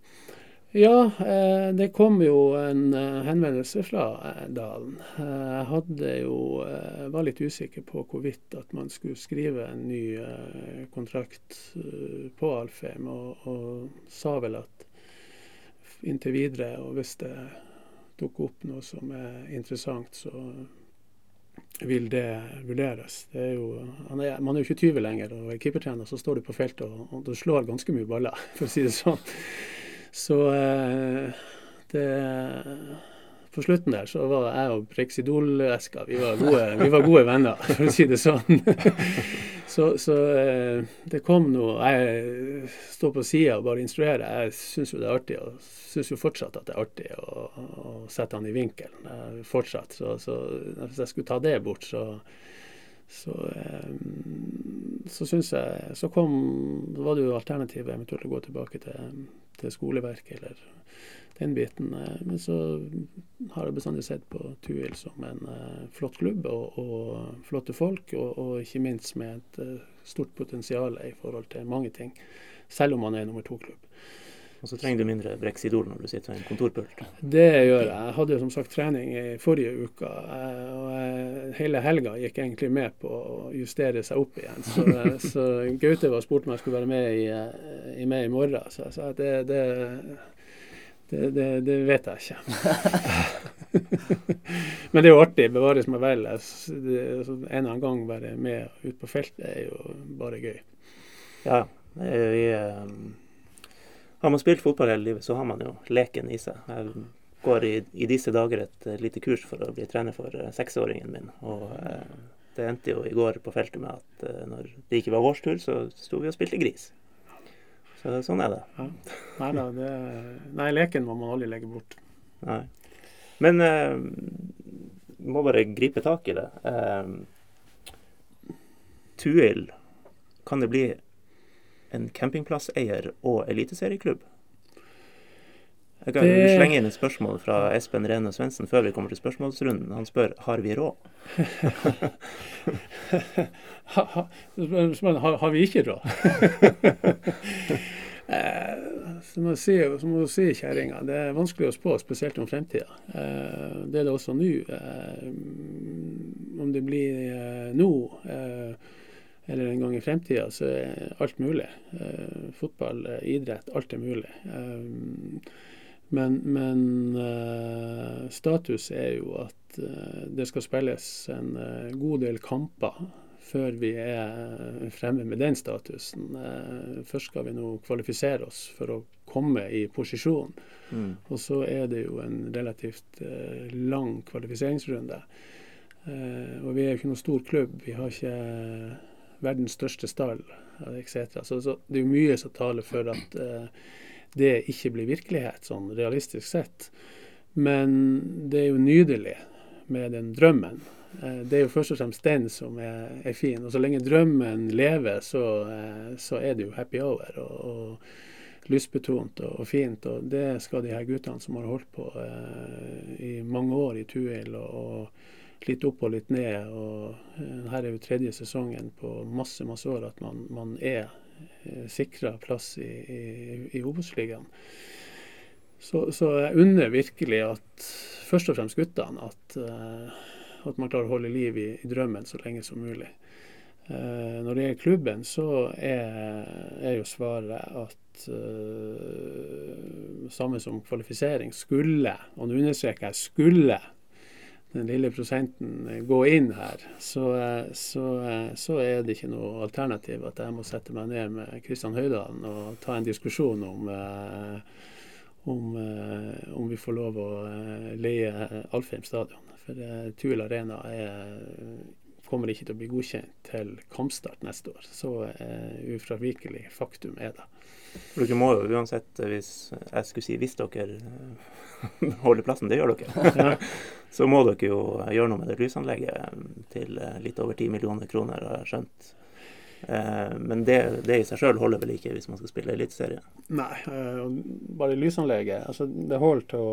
Ja, eh, det kom jo en henvendelse fra Dalen. Jeg hadde jo, var litt usikker på hvorvidt at man skulle skrive en ny kontrakt på Alfheim, og, og sa vel at inntil videre, og hvis det dukker opp noe som er interessant, så vil det vurderes. Det er jo, er, man er jo ikke 20 lenger og er keepertrener, så står du på feltet og, og du slår ganske mye baller, for å si det sånn. Så eh, det På slutten der så var jeg og Brexidol-eska vi, vi, var gode venner, for å si det sånn. Så, så eh, det kom noe Jeg står på sida og bare instruerer. Jeg syns jo det er artig, og syns jo fortsatt at det er artig å, å sette han i vinkel. Eh, fortsatt. Så, så, hvis jeg skulle ta det bort, så så, eh, så syns jeg Så kom var det jo alternativet eventuelt å gå tilbake til, til skoleverket eller den biten. Eh, men så har jeg bestandig sett på Tuil som en uh, flott klubb og, og flotte folk, og, og, ikke minst med et uh, stort potensial i forhold til mange ting. Selv om man er nummer to-klubb. Og så trenger du mindre Brexidol når du sitter ved en kontorpult? Det gjør jeg. Jeg hadde som sagt trening i forrige uke. og jeg, Hele helga gikk egentlig med på å justere seg opp igjen. Så, så Gaute var spurt om jeg skulle være med i, i, med i morgen. Så jeg sa at det, det det, det, det, vet jeg ikke. Men det er jo artig. Bevares meg vel. så en eller annen gang være med ut på feltet er jo bare gøy. Ja. Vi, um, har man spilt fotball hele livet, så har man jo leken i seg. Jeg går i, i disse dager et uh, lite kurs for å bli trener for uh, seksåringen min. Og uh, det endte jo i går på feltet med at når det ikke var vår tur, så sto vi og spilte gris. Så sånn er det. Ja. Nei da, det, nei, leken må man aldri legge bort. Nei. Men eh, må bare gripe tak i det. Eh, Tuil, kan det bli en campingplasseier og eliteserieklubb? Jeg kan det... slenge inn et spørsmål fra Espen Rene Svendsen før vi kommer til spørsmålsrunden. Han spør har vi råd. ha, har, har, vi ikke råd? som så sier, si, så må du si kjerringa, det er vanskelig å spå, spesielt om fremtida. Eh, det er det også nå. Eh, om det blir eh, nå eh, eller en gang i fremtida, så er alt mulig. Eh, fotball, idrett, alt er mulig. Men, men uh, status er jo at uh, det skal spilles en uh, god del kamper før vi er fremme med den statusen. først skal vi nå kvalifisere oss for å komme i posisjon. Mm. Og så er det jo en relativt lang kvalifiseringsrunde. og vi er jo ikke noen stor klubb. Vi har ikke verdens største stall etc. Så, så, det er jo mye som taler for at det ikke blir virkelighet, sånn realistisk sett. Men det er jo nydelig med den drømmen. Eh, det er jo først og fremst den som er, er fin. Og så lenge drømmen lever, så, eh, så er det jo happy hour. og, og lystbetont og, og, fint. Og det skal de her guttene som har holdt på eh, i mange år i Tuil, og, og litt opp og litt ned. og eh, Her er jo tredje sesongen på masse masse år at man, man er sikra plass i, i, i Obos-ligaen. Så, så, jeg unner virkelig at først og fremst guttene at, uh, at man klarer å holde liv i, i, drømmen så lenge som mulig. Eh, når det gjelder klubben, så er, er jo svaret at uh, samme som kvalifisering skulle, og nå understreker jeg skulle, den lille prosenten gå inn her, så, så, så, er det ikke noe alternativ at jeg må sette meg ned med Kristian Høydalen og ta en diskusjon om, om, om vi får lov å leie Alfheim stadion. For Tuel Arena er kommer ikke til å bli godkjent til kampstart neste år. Så uh, ufravikelig faktum er det. For dere må jo uansett, eh, hvis jeg skulle si hvis dere eh, holder plassen, det gjør dere, ja. så må dere jo gjøre noe med det lysanlegget til litt over 10 millioner kroner, har jeg skjønt. Men det, det, i seg sjøl holder vel ikke hvis man skal spille Eliteserie? Nei, bare lysanlegget. Altså, det holder til å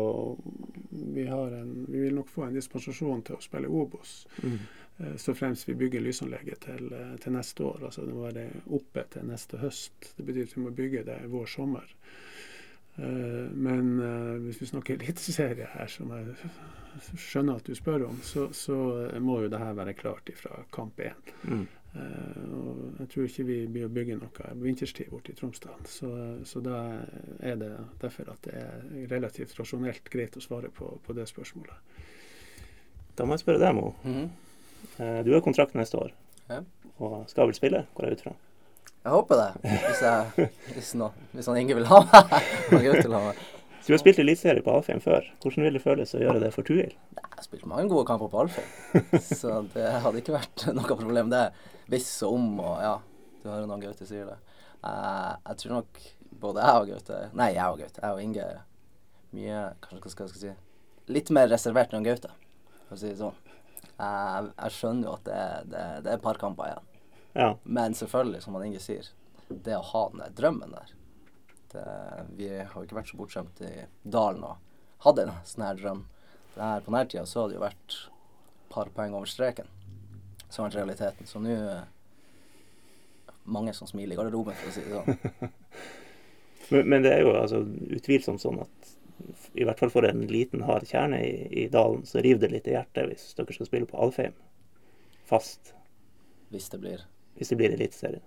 vi, en, vi, vil nok få en dispensasjon til å spille Obos. Mm. Eh, så fremst vi bygger lysanlegget til, eh, til, neste år. Altså det må være oppe til neste høst. Det betyr at vi må bygge det vår-sommer. Eh, men hvis vi snakker eliteserie her, som jeg skjønner at du spør om, så, så må jo det her være klart fra kamp én. Mm. og jeg tror ikke vi blir å bygge noe vinterstid borte i Tromsdal. Så, så da er det derfor at det er relativt rasjonelt greit å svare på, på det spørsmålet. Da må jeg spørre deg, Mo. Mm -hmm. Eh, du har kontrakt neste år ja. og skal vel spille, går jeg ut fra? Jeg håper det, hvis, jeg, hvis, no, hvis han Inge vil ha meg. Du har spilt eliteserie på Alfheim før. Hvordan vil det føles å gjøre det for Tuil? Jeg har spilt mange gode kamper på Alfheim, så det hadde ikke vært noe problem, det. Hvis og om og ja. Du hører når Gaute sier det. Uh, jeg tror nok både jeg og Gaute Nei, jeg og Gaute. Jeg og Inge mye Kanskje hva skal jeg si Litt mer reservert enn Gaute, for å si det sånn. Jeg, jeg skjønner jo at det, det, det er et par kamper igjen. Ja. Men selvfølgelig, som Inge sier, det å ha den der drømmen der det, Vi har jo ikke vært så bortskjemt i dalen og hadde en sånn her drøm. Der, på denne tida så hadde det jo vært et par poeng over streken, som var realiteten. Så nå mange som smiler i garderoben, for å si det sånn. men, men, det er jo altså utvilsomt sånn at i hvert fall for en liten, hard kjerne i, i dalen, så river det litt i hjertet hvis dere skal spille på Alfheim fast. Hvis det blir Hvis det blir Eliteserien.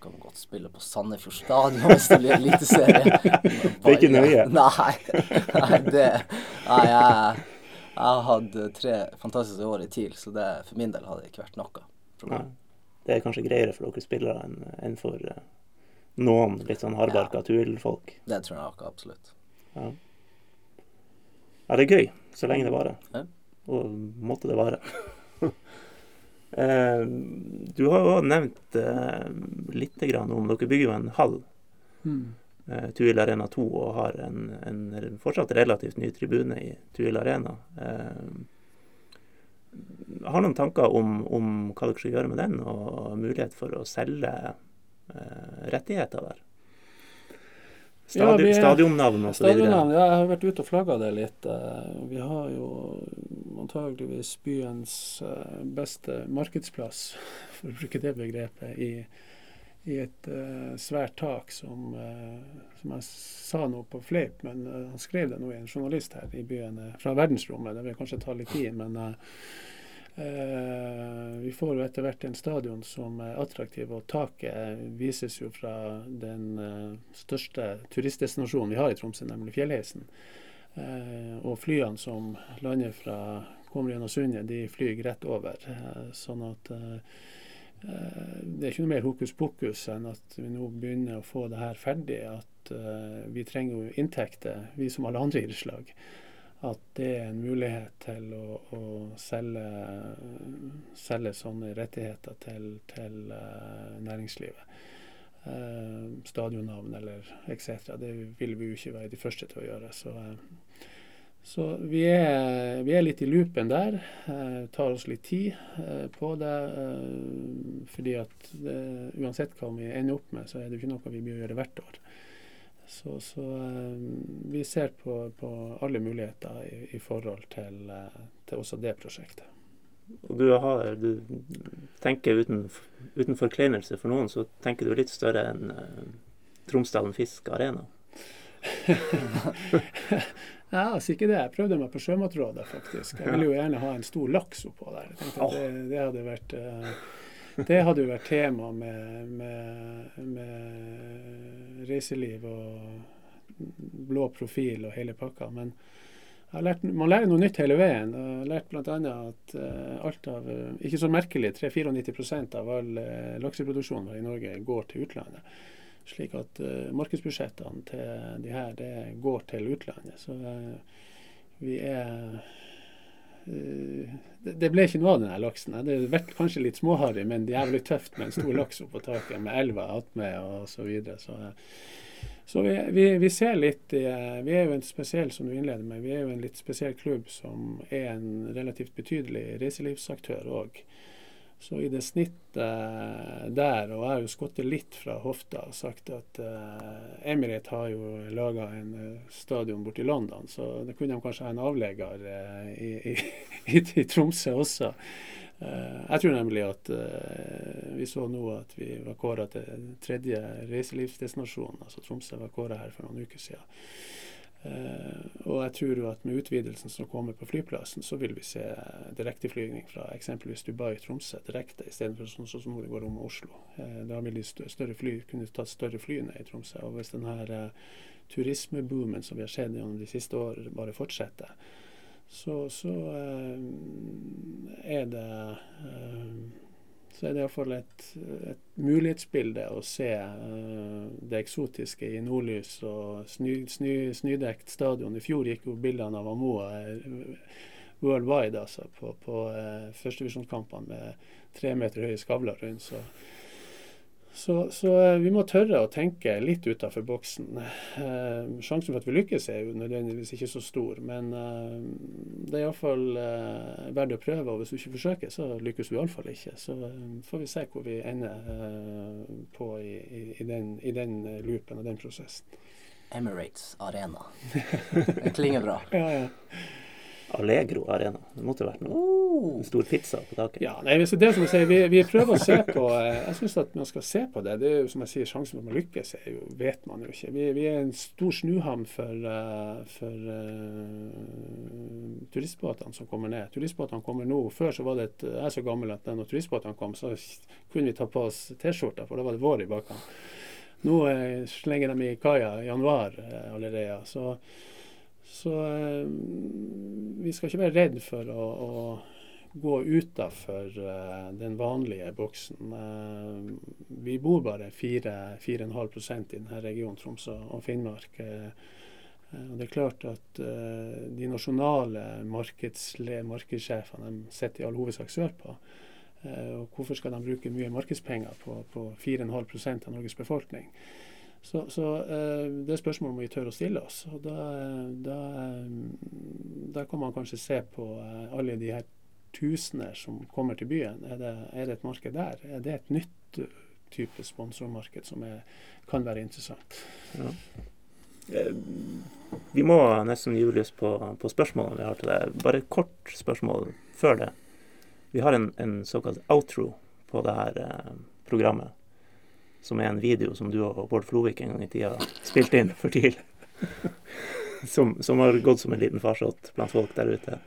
Kan godt spille på Sandefjord stadion hvis det blir Eliteserie. det er ikke nøye? Nei. nei, det Nei, jeg, jeg hadde tre fantastiske år i TIL, så det, for min del hadde det ikke vært noe problem. Det er kanskje greiere for dere spillere enn, enn for uh, noen litt sånn hardbarka ja. TUL-folk? Det tror jeg nok absolutt. Ja. Ja, det er gøy så lenge det varer. Ja. Og måtte det vare. eh, du har jo nevnt eh, litt grann om Dere bygger jo en hall. Mm. Eh, Tuil Arena 2 og har en, en, fortsatt relativt ny tribune i Tuil Arena. Eh, har noen tanker om, om, hva dere skal gjøre med den, og mulighet for å selge eh, rettigheter der? Stadion, ja, stadionnavn så Stadionnavn, ja, jeg har vært ute og flagga det litt. Eh, vi har jo antageligvis byens eh, beste markedsplass, for å bruke det begrepet, i, i et uh, svært tak som, som jeg sa nå på fleip, men han skrev det nå i en journalist her i byen fra verdensrommet. Det vil kanskje ta litt tid, men Eh, vi får jo etter hvert en stadion som er attraktiv, og taket vises jo fra den eh, største turistdestinasjonen vi har i Tromsø, nemlig Fjellheisen. Eh, og flyene som lander fra kommer gjennom sundet, de flyr rett over. sånn at det er ikke noe mer hokus pokus enn at vi nå begynner å få det her ferdig. At vi trenger jo inntekter, vi som alle andre idrettslag at det er en mulighet til å, å selge, selge, sånne rettigheter til, til uh, næringslivet. Uh, stadionnavn eller etc. Det vil vi jo ikke være de første til å gjøre. Så, uh, så vi, er, vi, er, litt i loopen der. Uh, tar oss litt tid på det. fordi at det, uansett hva vi ender opp med, så er det ikke noe vi bør gjøre hvert år. Så, så um, vi ser på, på alle muligheter i, i forhold til, uh, til, også det prosjektet. Og du, har, du tenker uten, uten, forkleinelse for noen, så tenker du litt større enn uh, Tromsdalen Fisk Arena? ja, altså ikke det. Jeg prøvde meg på Sjømatrådet, faktisk. Jeg ville jo gjerne ha en stor laks oppå der. Jeg tenkte at det, det hadde vært uh, det hadde jo vært tema med, med, med reiseliv og blå profil og hele pakka. Men lært, man lærer noe nytt hele veien. Jeg har lært bl.a. at uh, alt av Ikke så merkelig, 3-94% av all uh, lakseproduksjon i Norge går til utlandet. Slik at uh, markedsbudsjettene til de her det går til utlandet. Så vi er det ble ikke noe av den laksen. Det ble kanskje litt småharry, men det er jævlig tøft med en stor laks oppå taket med elva attmed og så videre. Så så vi, vi, vi, ser litt eh, Vi er jo en spesiell som du innleder med, vi er jo en litt spesiell klubb som er en relativt betydelig reiselivsaktør òg. Så i det snittet der, og jeg har jo skutt litt fra hofta og sagt at uh, Emirate har jo laga en uh, stadion borti London, så det kunne de kanskje ha en avlegger uh, i, i, i, Tromsø også. Uh, jeg tror nemlig at uh, vi så nå at vi var kåra til tredje reiselivsdestinasjon. altså Tromsø var kåra her for noen uker siden. Uh, og jeg tror jo at med utvidelsen som kommer på flyplassen, så vil vi se direkteflygning fra eksempelvis Dubai-Tromsø direkte, istedenfor sånn som det går om Oslo. Uh, da vil de større fly kunne tatt større fly ned i Tromsø. Og hvis denne uh, turismeboomen som vi har sett gjennom de siste år, bare fortsetter, så, så er det så er det iallfall et, et mulighetsbilde å se uh, det eksotiske i nordlys og sny, sny, snydekt stadion. I fjor gikk jo bildene av Amoa worldwide altså, på, på uh, førstevisjonskampene med tre meter høye skavler rundt. så så, så, eh, vi må tørre å tenke litt utafor boksen. Eh, sjansen for at vi lykkes er jo nødvendigvis ikke så stor, men eh, det er iallfall eh, verdt å prøve. Og hvis du ikke forsøker, så lykkes du iallfall ikke. Så eh, får vi se hvor vi ender eh, på i, i, i, den, i, den, loopen og den prosessen. Emirates Arena. Det klinger bra. ja, ja. Allegro Arena. Det måtte vært noe. Oh. En stor pizza på taket. Ja, nei, det som jeg sier, vi, vi prøver å se på eh, Jeg syns at man skal se på det. Det er jo som jeg sier, Sjansen for at man lykkes er jo, vet man jo ikke. Vi, vi er en stor snuhavn for, uh, for uh, turistbåtene som kommer ned. Turistbåtene kommer nå. Før så var det et, jeg er så gammel at når turistbåtene kom, så kunne vi ta på oss T-skjorta, for da var det vår i bakkant. Nå slenger de i kaia i januar allerede. så så eh, vi skal ikke være redd for å, å gå utafor uh, den vanlige boksen. Uh, vi bor bare 4-4,5% i denne regionen, Troms og Finnmark. Uh, og det er klart at de nasjonale markedssjefene sitter i all hovedsak sørpå. og hvorfor skal de bruke mye markedspenger på, på 4,5% av Norges befolkning? Så, så eh, det spørsmålet må vi tørre å stille oss. og da, da, da, kan man kanskje se på eh, alle de her tusener som kommer til byen. Er det, er det et marked der? Er det et nytt type sponsormarked som er, kan være interessant? Ja. Eh, vi må nesten gi lys på, på spørsmålene vi har til deg. Bare et kort spørsmål før det. Vi har en, en såkalt outro på det her eh, programmet som er en video som du og Bård Flovik en gang i tida spilte inn for TIL. som, som, har gått som en liten farsott blant folk der ute.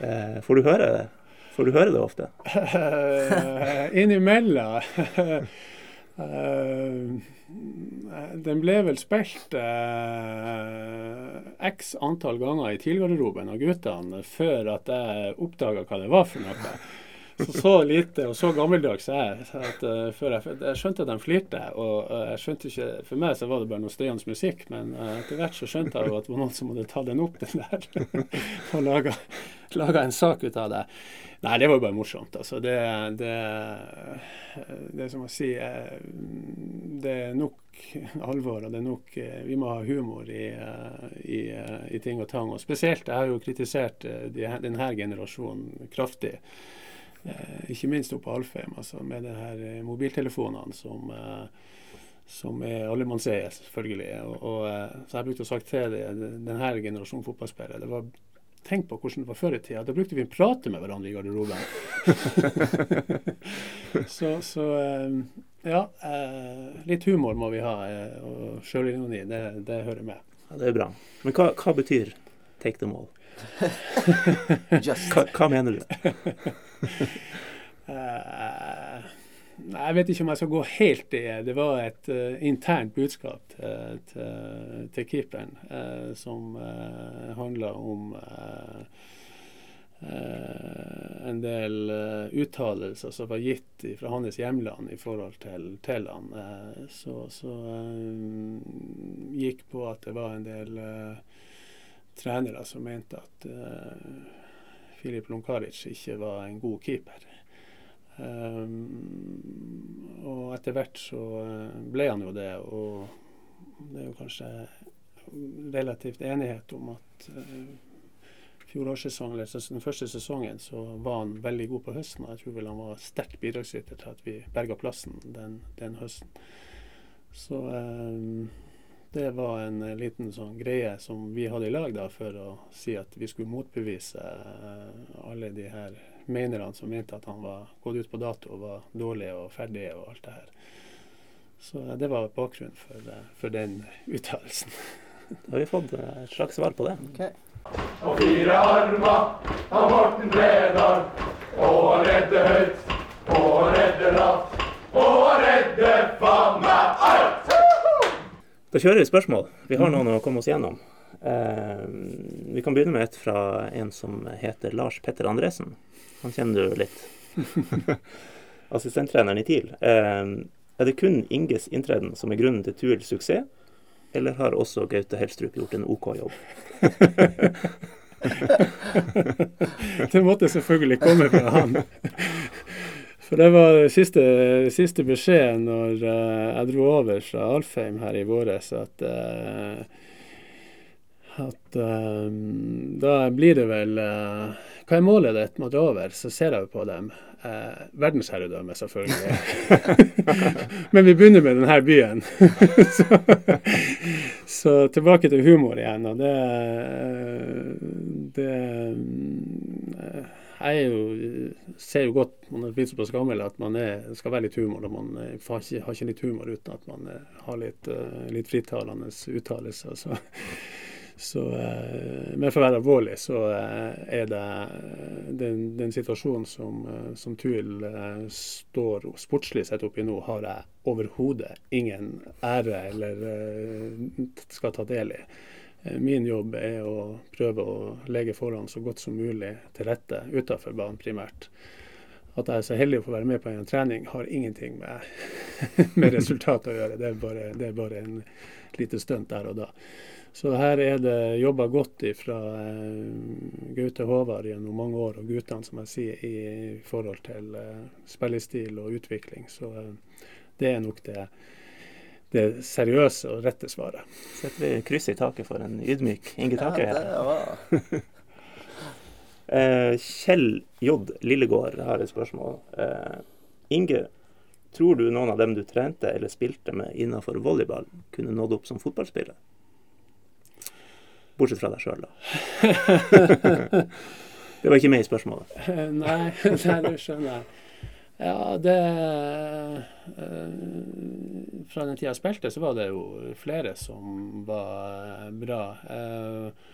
Eh, får du høre det? Får du høre det ofte? Innimellom. Uh, den ble vel spilt uh, x antall ganger i TIL-garderoben av guttene før at jeg oppdaga hva det var for noe så, lite og så gammeldags er jeg. At, uh, før jeg, jeg skjønte at de flirte. Og uh, jeg skjønte ikke, For meg så var det bare noe støyende musikk, men uh, etter hvert så skjønte jeg jo at det var noen som hadde tatt den opp, den der. og laga, en sak ut av det. Nei, det var jo bare morsomt. Altså, det, det, det som å si Det er nok alvor, og det er nok Vi må ha humor i, i, i ting og tang. Og spesielt, jeg har jo kritisert de, denne generasjonen kraftig. Eh, ikke minst oppe på Alfheim, altså med de her eh, mobiltelefonene som, eh, som er allemannseie, selvfølgelig. Og, og, så jeg brukte å sagt til denne generasjonen fotballspillere det var Tenk på hvordan det var før i tida. Da brukte vi å prate med hverandre i garderoben. så, så, ja. Litt humor må vi ha, og sjølironi, det, det hører med. Ja, Det er bra. Men hva, hva betyr 'take them all'? hva, hva mener du? uh, Jeg vet ikke om jeg skal gå helt i det. Det var et uh, internt budskap til, til, til keeperen uh, som uh, handla om uh, en del uttalelser som var gitt fra hans hjemland i forhold til, til han. så, så gikk på at det var en del trenere som mente at Filip Lunkaric ikke var en god keeper. Um, og etter hvert så eh, ble han jo det, og det er jo kanskje relativt enighet om at fjorårssesongen, eller den første sesongen, så var han veldig god på høsten. Og jeg tror vel han var sterkt bidragsyter til at vi berga plassen den, den høsten. Så um, det var en liten sånn greie som vi hadde i lag da, for å si at vi skulle motbevise uh, alle de her menerne som mente at han var gått ut på dato og var dårlig og ferdig og alt det her. Så det var bakgrunnen for, eh, for den uttalelsen. Da har vi fått eh, et slags svar på det. Okay. Og fire armer av Morten Bredal. Og redde høyt, og redde lavt, og redde faen meg alt! Da kjører vi spørsmål. Vi har noen å komme oss gjennom. Uh, vi kan begynne med et fra en som heter Lars Petter Andresen. Han kjenner du litt. Assistenttreneren i TIL. Uh, er det kun Inges inntreden som er grunnen til Tuils suksess, eller har også Gaute Helstrup gjort en OK jobb? det måtte selvfølgelig komme fra han. For det var siste, siste beskjed når uh, jeg dro over fra Alfheim her i våres, at uh, at um, da blir det vel uh, Hva er målet ditt med å dra over? Så ser jeg jo på dem. Uh, verdensherredømme, selvfølgelig. Men vi begynner med denne byen. så, så, tilbake til humor igjen. Og det, det jeg jo, ser jo godt man er blitt såpass gammel at man er, skal være litt humor. og Man har ikke, har ikke litt humor uten at man har litt, litt frittalende uttalelser. Så så, eh, men for å være alvorlig, så eh, er det eh, den, den situasjonen som, som Tuil står sportslig sett oppi nå, har jeg overhodet ingen ære eller skal ta del i. Min jobb er å prøve å legge forholdene så godt som mulig til rette utenfor banen primært. At jeg er så heldig å få være med på en trening, har ingenting med, med resultatet å gjøre. Det er bare, det er bare en lite stunt der og da. Så her er det jobba godt fra eh, Gaute Håvard gjennom mange år, og guttene, som jeg sier, i forhold til eh, spillestil og utvikling. Så eh, det er nok det, det seriøse og rette svaret. Setter vi kryss i taket for en ydmyk Inge Taker her. Ja, det var... eh, Kjell J. Lillegård har et spørsmål. Eh, Inge, tror du noen av dem du trente eller spilte med innenfor volleyball, kunne nådd opp som fotballspiller? Bortsett fra deg sjøl, da. det var ikke med i spørsmålet. nei, det skjønner jeg. Ja, det uh, Fra den tida jeg spilte, så var det jo flere som var bra. Uh,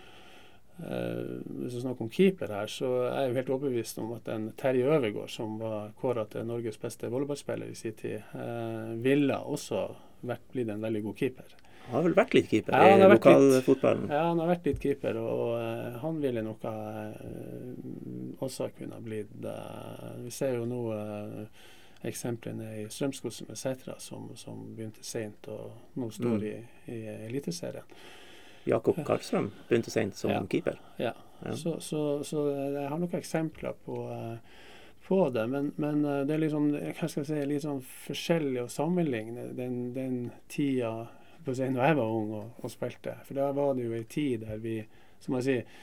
Uh, hvis vi snakker om keeper her, så er jeg jo helt overbevist om at en Terje Øvergaard, som var kåra til Norges beste volleyballspiller i sin tid, ville også vært blitt en veldig god keeper. Han har vel vært litt keeper ja, i lokalfotballen? Ja, han har vært litt keeper, og, og uh, han ville nok uh, også kunne blitt uh, Vi ser jo nå eksemplene i Strømsgodset med Sætra, som, som, begynte seint og nå står mm. i, i Eliteserien. Jakob Karlstrøm begynte seint som ja, keeper. Ja, ja. Så, så, så, jeg har noen eksempler på, på det. Men, men, det er liksom, hva skal jeg si, litt sånn forskjellig å sammenligne den, den tida på å si, når jeg var ung og, og, spilte. For da var det jo ei tid der vi, som jeg sier,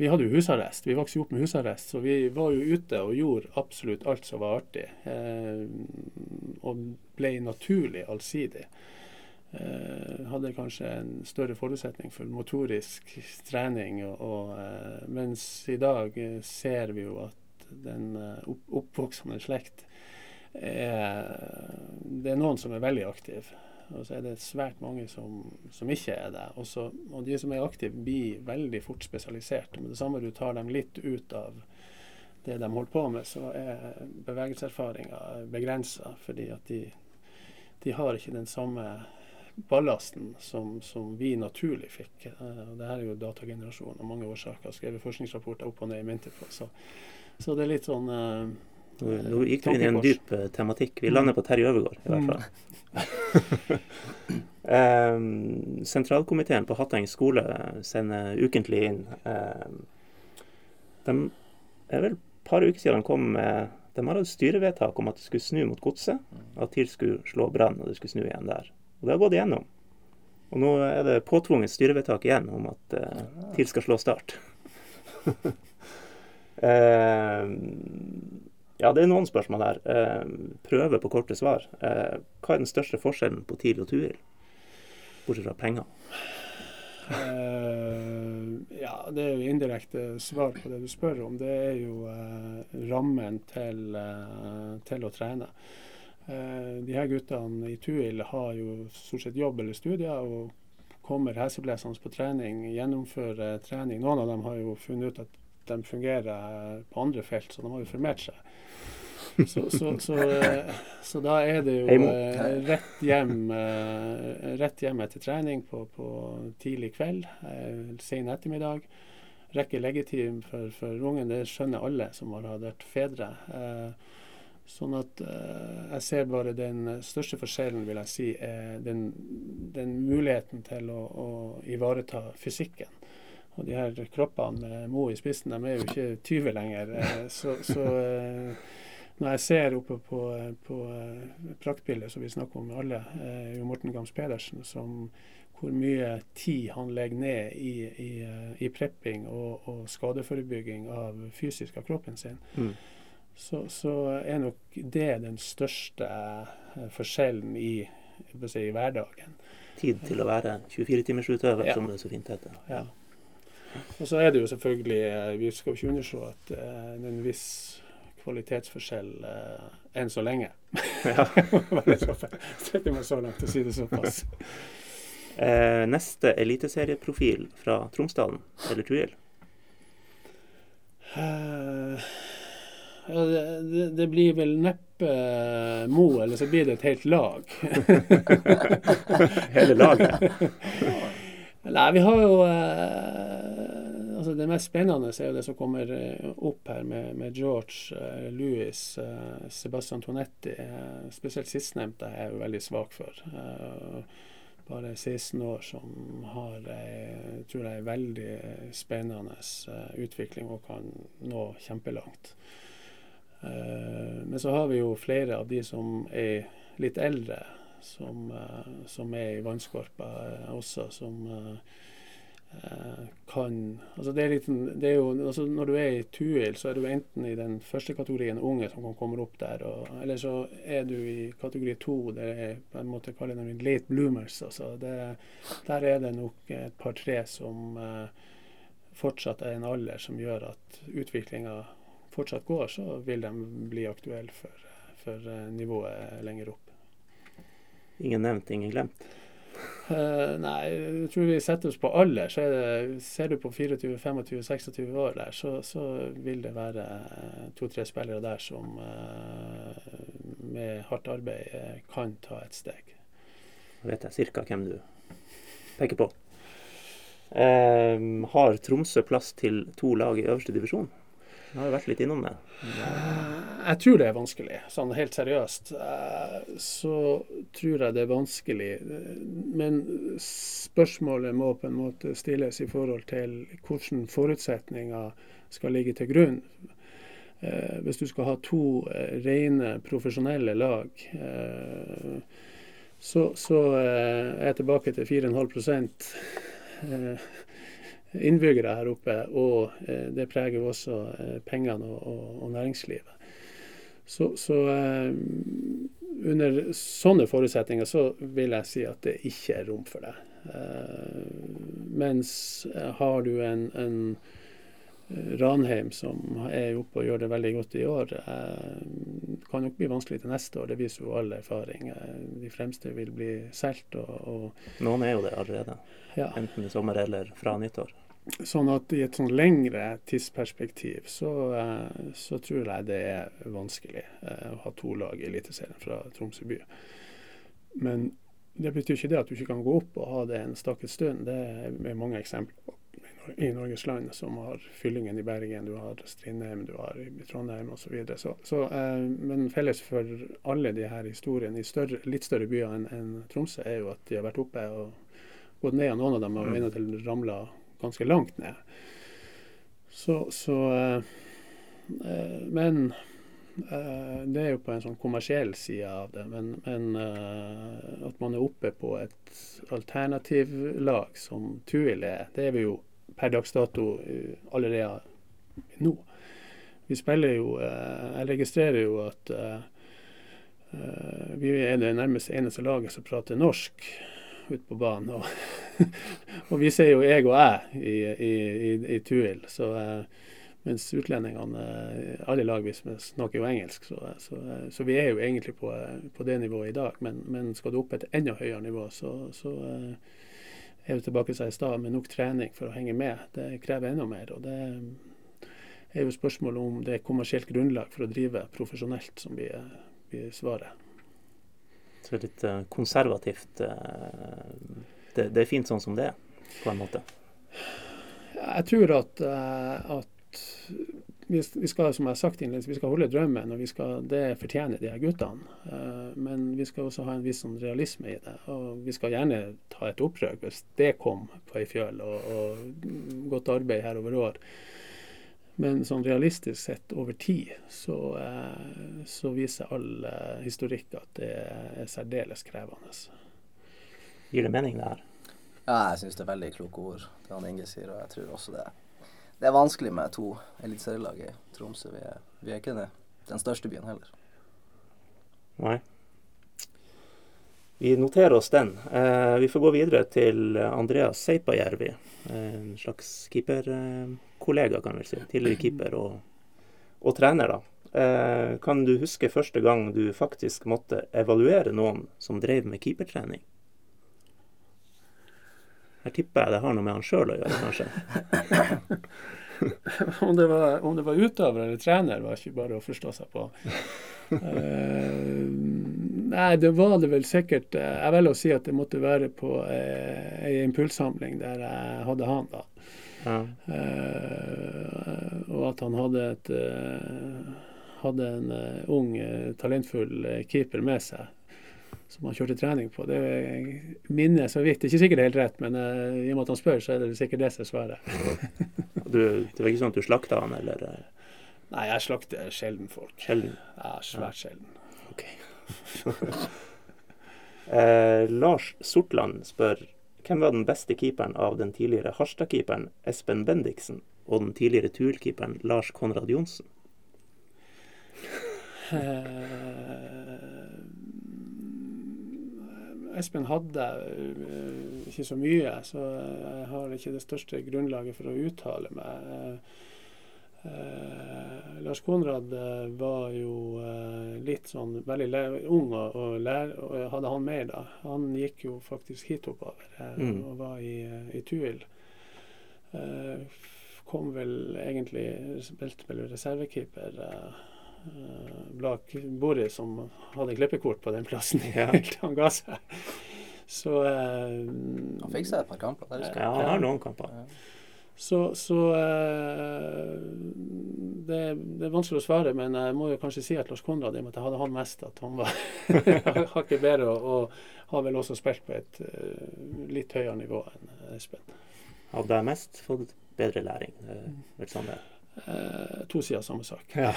vi hadde jo husarrest. Vi vokste jo opp med husarrest, så vi var jo ute og gjorde absolutt alt som var artig. Eh, og ble naturlig allsidig. Eh, hadde kanskje en større forutsetning for motorisk trening. Og, og, eh, mens i dag ser vi jo at den eh, opp, oppvoksende slekt er, Det er noen som er veldig aktive. Og så er det svært mange som, som ikke er det. Også, og de som er aktive, blir veldig fort spesialisert. Med det samme du tar dem litt ut av det de holder på med, så er bevegelseserfaringa begrensa. Fordi at de, de har ikke den samme ballasten som, som vi naturlig fikk. Uh, det her er jo datagenerasjon av mange årsaker. Skrevet forskningsrapporter opp og ned i mente på. Så, så det er litt sånn uh, Nå gikk du inn i en dyp uh, tematikk. Vi lander på Terje Øvergaard, i hvert fall. um, sentralkomiteen på Hatteng skole sender ukentlig inn um, De er vel et par uker siden de kom med de har hatt styrevedtak om at det skulle snu mot godset. At TIL skulle slå brann, og det skulle snu igjen der. Og det har gått igjennom. Og nå er det påtvunget styrevedtak igjen om at uh, TIL skal slå Start. uh, ja, det er noen spørsmål her. Uh, prøve på korte svar. hva er den største forskjellen på TIL og TUIL? Bortsett fra penger. Uh, ja, det er jo indirekte svar på det du spør om. Det er jo uh, rammen til, uh, til, å trene. de her guttene i Tuil har jo stort sett jobb eller studier og kommer heseblesende på trening, gjennomfører trening. Noen av dem har jo funnet ut at de fungerer på andre felt, så de har jo formert seg. Så, så, så, eh, så, da er det jo eh, rett hjem, eh, rett hjem etter trening på, på tidlig kveld, sen ettermiddag. Rekke leggetid for, for, ungen, det skjønner alle som har vært fedre. Sånn at jeg ser bare den største forskjellen, vil jeg si, er den, den muligheten til å, å, ivareta fysikken. Og de her kroppene med Mo i spissen, de er jo ikke 20 lenger. Så, så når jeg ser oppe på, på eh, praktbildet som vi snakker om med alle, eh, Jo Morten Gams Pedersen, som, hvor mye tid han legger ned i, i, eh, i prepping og, og, skadeforebygging av fysisk av kroppen sin, mm. så, så, er nok det den største forskjellen i, si, i hverdagen. Tid til å være 24-timersutøver, ja. som det så fint heter. Ja. Og så er det jo selvfølgelig Vi skal jo ikke underslå at uh, en viss kvalitetsforskjell eh, enn så lenge. ja. Setter meg så langt å si det såpass. Eh, neste eliteserieprofil fra Tromsdalen eller Tuil? Eh, ja, det, det, blir vel neppe Mo, eller så blir det et helt lag. Hele laget? Nei, vi har jo uh, altså Det mest spennende er jo det som kommer eh, opp her med, med George, uh, Louis, uh, Sebastian Tonetti. Spesielt sistnevnte er jeg jo veldig svak for. bare 16 år som har ei, tror jeg, veldig spennende utvikling og kan nå kjempelangt. men så har vi jo flere av de som er litt eldre, som, som er i vannskorpa også, som Eh, kan altså det er litt, det er jo, altså Når du er i Tuil, så er du enten i den første kategorien unge som kan komme opp der, og, eller så er du i kategori to, det er på en måte kaller det late bloomers. altså det, Der er det nok et par-tre som eh, fortsatt er en alder som gjør at utviklinga fortsatt går, så vil de bli aktuelle for, for uh, nivået lenger opp. Ingen nevnt, ingen glemt? Uh, nei, jeg tror vi setter oss på alder. så det, Ser du på 24-25-26 år der, så, så, vil det være to-tre spillere der som uh, med hardt arbeid kan ta et steg. Nå vet jeg ca. hvem du peker på. har Tromsø plass til to lag i øverste divisjon? Jeg har jo vært litt innom det. Jeg tror det er vanskelig. Sånn helt seriøst eh, så tror jeg det er vanskelig. Men spørsmålet må på en måte stilles i forhold til hvilke forutsetninger skal ligge til grunn. Eh, hvis du skal ha to eh, rene profesjonelle lag, så, så er jeg tilbake til 4,5 innbyggere her oppe, og eh, det preger jo også eh, pengene og, og, og næringslivet. Så, så eh, under sånne forutsetninger så vil jeg si at det ikke er rom for det. mens har du en, en Ranheim som er oppe og gjør det veldig godt i år, eh, kan nok bli vanskelig til neste år. Det viser jo all erfaring. De fremste vil bli solgt. Og, og, Noen er jo det allerede. Ja. Enten i sommer eller fra nyttår. Sånn at i et sånn lengre tidsperspektiv så, eh, så tror jeg det er vanskelig eh, å ha to lag i Eliteserien fra Tromsø by. Men det betyr ikke det at du ikke kan gå opp og ha det en stakket stund. Det er mange eksempler på i Norges land som har Fyllingen i Bergen, du har Strindheim, du har i Trondheim osv. Så videre. så, så, eh, men felles for alle de her historiene i større, litt større byer enn en Tromsø, er jo at de har vært oppe og gått ned, og noen av dem har mm. til ramla ganske langt ned. Så, så eh, eh, Men eh, det er jo på en sånn kommersiell side av det. Men, men eh, at man er oppe på et alternativlag som Tuil er, det er vi jo per dags dato eh, allerede nå. Vi spiller jo eh, Jeg registrerer jo at vi er det nærmest eneste laget som prater norsk ute på banen. Og, og, vi sier jo 'jeg og jeg' i, i, i, i Tuil. Så, mens utlendingene, alle lag snakker jo engelsk. Så, så, så, vi er jo egentlig på, på det nivået i dag. Men, men, skal du opp et enda høyere nivå, så er jo tilbake seg i stad med nok trening for å henge med. Det krever enda mer. og det er jo spørsmålet om det er kommersielt grunnlag for å drive profesjonelt som blir, blir svaret. Så det er litt uh, konservativt. Uh, det, det, er fint sånn som det er, på en måte? Jeg tror at, uh, at vi, skal som jeg har sagt vi skal holde drømmen, og skal, det fortjener de her guttene. Men vi skal også ha en viss sånn realisme i det. Og vi skal gjerne ta et opprør hvis det kom på ei fjøl, og, og godt arbeid her over år. Men sånn realistisk sett over tid så, uh, så viser all uh, historikk at det er særdeles krevende. Gir det mening, det her? Ja, jeg syns det er veldig kloke ord, det han Inge sier, og jeg tror også det. Det er vanskelig med to eliteserielag i Tromsø. Vi er, vi er ikke det, den største byen heller. Nei. Vi noterer oss den. Eh, vi får gå videre til Andreas Seipajärvi. En slags keeperkollega, kan vi si. Tidligere keeper og, og trener, da. Eh, kan du huske første gang du faktisk måtte evaluere noen som drev med keepertrening? Her tipper jeg det har noe med han sjøl å gjøre, kanskje. om, det var, om det var utøver eller trener, var ikke bare å forstå seg på. uh, nei, det var det vel sikkert. Eh, jeg velger å si at det måtte være på uh, ei impulssamling der jeg hadde han, da. Ja. Uh, og at han hadde et hadde en ung, talentfull keeper med seg som han kjørte trening på. Det minner så vidt. Det er ikke sikkert det er helt rett, men uh, i og med at han spør, så er det sikkert det som er svaret. du, det var ikke sånn at du slakta han, eller? Nei, jeg slakter sjelden folk. Sjelden? Ja, svært ja. sjelden. Ok. eh, Lars Sortland spør hvem var den beste keeperen av den tidligere Harstad-keeperen Espen Bendiksen og den tidligere Tuel-keeperen Lars Konrad Johnsen? Eh, Espen hadde uh, ikke så mye, så jeg har ikke det største grunnlaget for å uttale meg. Uh, Lars Konrad uh, var jo litt sånn veldig ung og, og, lær, og, hadde han mer da. Han gikk jo faktisk hit oppover mm. og var i, i Tuil. kom vel egentlig spilte vel reservekeeper. Blak Eh, bak Boris, som hadde klippekort på den plassen helt han ga seg. Så eh, Han fikk seg et par kamper? Ja, han har noen kamper. Ja. Så, så eh, det, det, er vanskelig å svare, men jeg må jo kanskje si at Lars Konrad, i og med at jeg hadde han mest, at han var hakket bedre og, og har vel også spilt på et uh, litt høyere nivå enn Espen. Hadde jeg mest fått bedre læring? Er sånn det. Eh, to sider samme sak. Ja.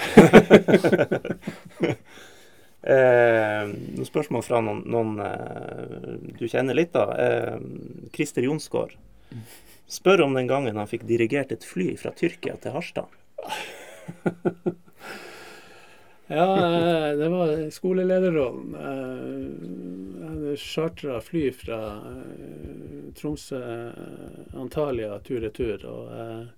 eh, noen spørsmål fra noen, noen eh, du kjenner litt, da. Eh, Christer Jonsgaard spør om den gangen han fikk dirigert et fly fra Tyrkia til Harstad. ja, eh, det var skolelederrollen. Eh, jeg chartra fly fra Tromsø, Antalya tur-retur. og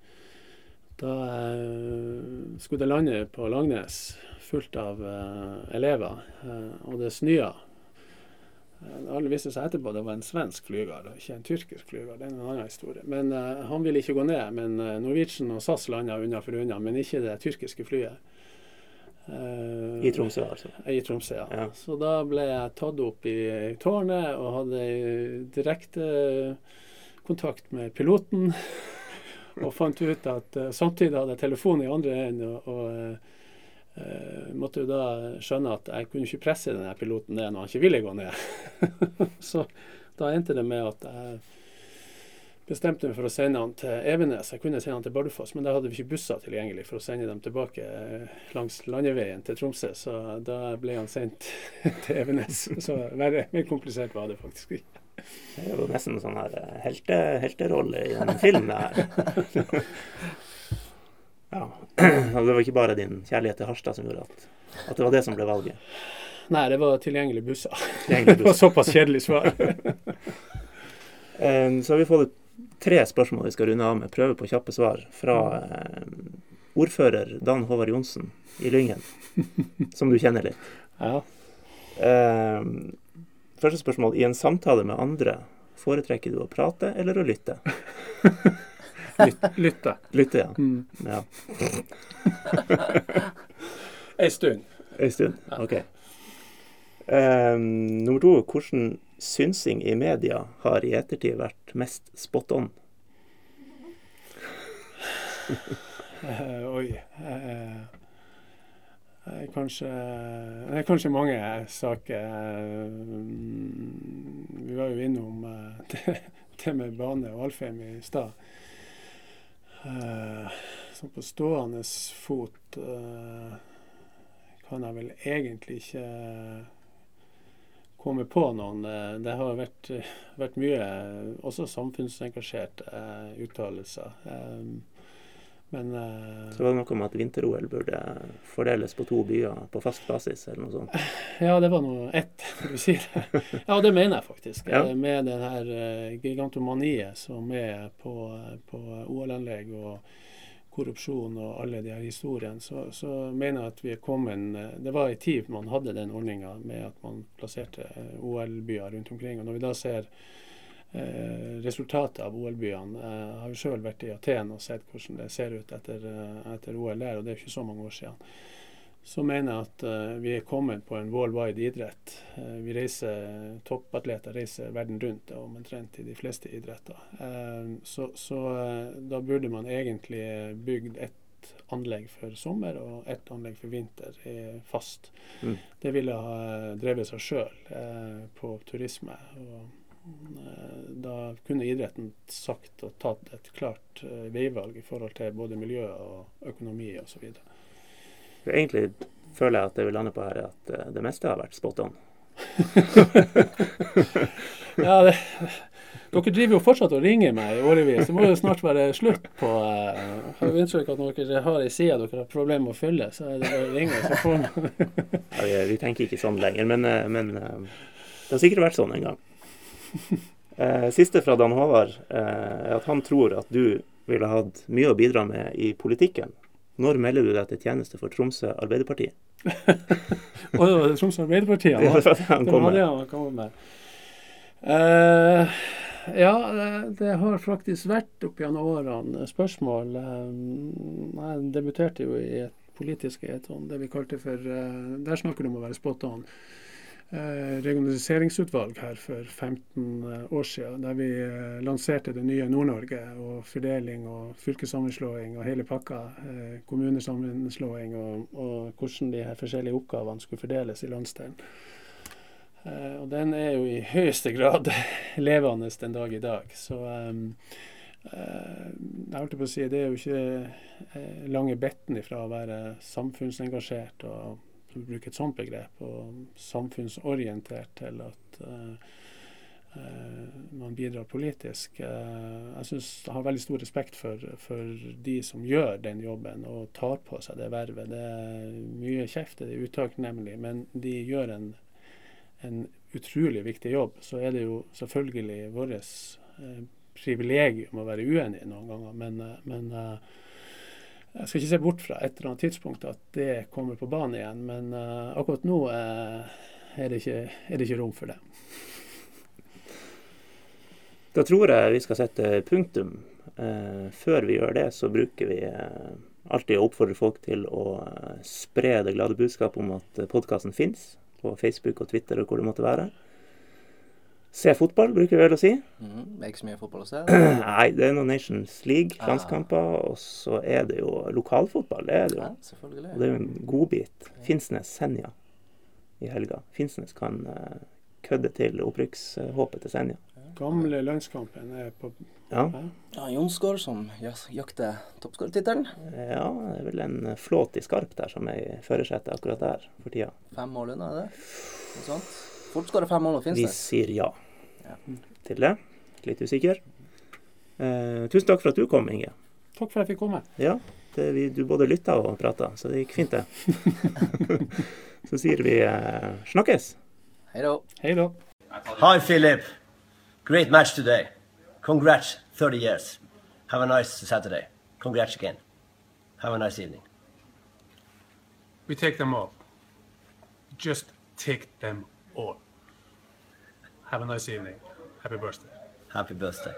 da eh, skulle det lande på Langnes fullt av eh, elever, eh, og det snøa. Alle viste seg etterpå det var en svensk flyger, ikke en tyrkisk flyger. Det er en annen historie. Men uh, Han ville ikke gå ned. Men eh, Norwegian og SAS landa unna for unna, men ikke det tyrkiske flyet. Uh, I Tromsø, altså. I Tromsø, ja. Ja. Så da ble jeg tatt opp i tårnet og hadde direkte kontakt med piloten. Og fant ut at uh, samtidig hadde jeg telefonen i andre enden. Og, og eh, måtte jo da skjønne at jeg kunne ikke presse denne piloten ned når han ikke ville gå ned. Så da endte det med at jeg bestemte meg for å sende han til Evenes. Jeg kunne sende han til Bardufoss, men da hadde vi ikke busser tilgjengelig for å sende dem tilbake eh, langs landeveien til Tromsø. Så da ble han sendt til Evenes. Så verre, mer komplisert var det faktisk ikke. Det er jo nesten sånn her eh, helte, helterolle i en film, her. ja. Det var ikke bare din kjærlighet til Harstad som gjorde at, at det var det som ble valget. Nei, det var tilgjengelige busser. Tilgjengelig Det var såpass kjedelig svar. Så har vi fått tre spørsmål vi skal runde av med. Prøve på kjappe svar fra ordfører Dan Håvard Johnsen i Lyngen, som du kjenner litt. Ja. Første spørsmål. I en samtale med andre, foretrekker du å prate eller å lytte? Lyt, lytte. Lytte, ja. Mm. ja. Ei stund. En stund. OK. Um, nummer to. Hvordan synsing i media har i ettertid vært mest spot on? uh, oi. eh, eh, kanskje Det er kanskje mange saker. mm, vi var jo innom det, det med bane og Alfheim i stad. Eh, så på stående fot eh, kan jeg vel egentlig ikke komme på noen. Eh, Det har vært, vært mye eh, også samfunnsengasjerte uttalelser. Eh, men uh, Så var det noe om at vinter-OL burde fordeles på to byer på fast basis, eller noe sånt. Ja, det var nå ett, når du sier det. Ja, det mener jeg faktisk. Ja. Eh, Med det her eh, gigantomaniet som er på, på OL-anlegg og korrupsjon og alle de her historiene, så, så mener jeg at vi er kommet eh, Det var en tid man hadde den ordninga med at man plasserte eh, OL-byer rundt omkring. Og når vi da ser eh, resultatet av OL-byene eh, Jeg har jo sjøl vært i Aten og sett hvordan det ser ut etter, eh, etter OL der, og det er jo ikke så mange år siden så mener jeg at eh, vi er kommet på en worldwide idrett. Eh, vi reiser, Toppatleter reiser verden rundt og omtrent i de fleste idretter. Eh, så så eh, da burde man egentlig bygd ett anlegg for sommer og ett anlegg for vinter eh, fast. Mm. Det ville ha eh, drevet seg sjøl eh, på turisme. og eh, Da kunne idretten sagt og tatt et klart eh, veivalg i forhold til både miljø og økonomi osv. Egentlig føler jeg at det vi lander på her, er at eh, det meste har vært spot on. Ja, det, dere driver jo fortsatt og ringer meg i årevis. Det må jo snart være slutt på uh, Jeg har inntrykk at når dere har ei side dere har problemer med å fylle, så er det bare å ringe. Så får Ja, vi, vi tenker ikke sånn lenger, men, eh, men eh, det har sikkert vært sånn en gang. Eh, Siste fra Dan Håvard eh, er at han tror at du ville hatt mye å bidra med i politikken. Når melder du deg til tjeneste for Tromsø Arbeiderparti? Og det var Tromsø Arbeiderparti han var det han kom var det med. han kom med. Uh, ja, det, har faktisk vært opp gjennom årene spørsmål. Jeg debuterte jo i et politisk et det vi kalte for Der snakker du om å være spot on. Eh, regionaliseringsutvalg her for 15 år siden, der vi eh, lanserte det nye Nord-Norge og fordeling og fylkessammenslåing og hele pakka. Eh, kommunesammenslåing og, og hvordan de her forskjellige oppgavene skulle fordeles i landsdelen. Eh, og den er jo i høyeste grad levende den dag i dag. Så ehm, eh, jeg holdt på å si, det er jo ikke eh, lange betten ifra å være samfunnsengasjert og å bruke et sånt begrep, og samfunnsorientert til at eh, eh, man bidrar politisk. Eh, jeg synes jeg har veldig stor respekt for, for de som gjør den jobben og tar på seg det vervet. Det er mye kjeft, det er utakknemlig, men de gjør en en utrolig viktig jobb, så er det jo selvfølgelig vårt privilegium å være uenige noen ganger. Men, men jeg skal ikke se bort fra et eller annet tidspunkt at det kommer på banen igjen. Men uh, akkurat nå uh, er det ikke, er det ikke rom for det. Da tror jeg vi skal sette punktum. Uh, før vi gjør det, så bruker vi alltid å oppfordre folk til å spre det glade budskapet om at podkasten fins på Facebook og Twitter og hvor det måtte være. Se fotball, bruker vi vel å si. Mm, ikke så mye fotball å se. Nei, det er noen Nations League, Ah. landskamper, og så er det jo lokalfotball. Det er det jo. Ja, Og selvfølgelig. det er jo en godbit. Finnsnes-Senja i helga. Finnsnes kan uh, kødde til opprykkshåpet til Senja. Gamle landskampen er på Ja. ja. Jonsgaard som jakter toppskårertittelen. ja, det er vel en flåt i skarp der som er i førersetet akkurat der for tida. Fem mål unna, er det? Noe sånt. Fort skårer fem mål og Vi sier Ja. Til det. Litt usikker. Eh, tusen takk for at du kom, Inge. Takk for at jeg fikk komme. Ja, det, vi, du både lytta og prata, så det gikk fint, det. så sier vi eh, snakkes. Hei da. Hei da. Hi, Philip. Great match today. Congrats, 30 years. Have a nice Saturday. Congrats again. Have a nice evening. We take them all. Just take them all. Have a nice evening. Happy birthday. Happy birthday.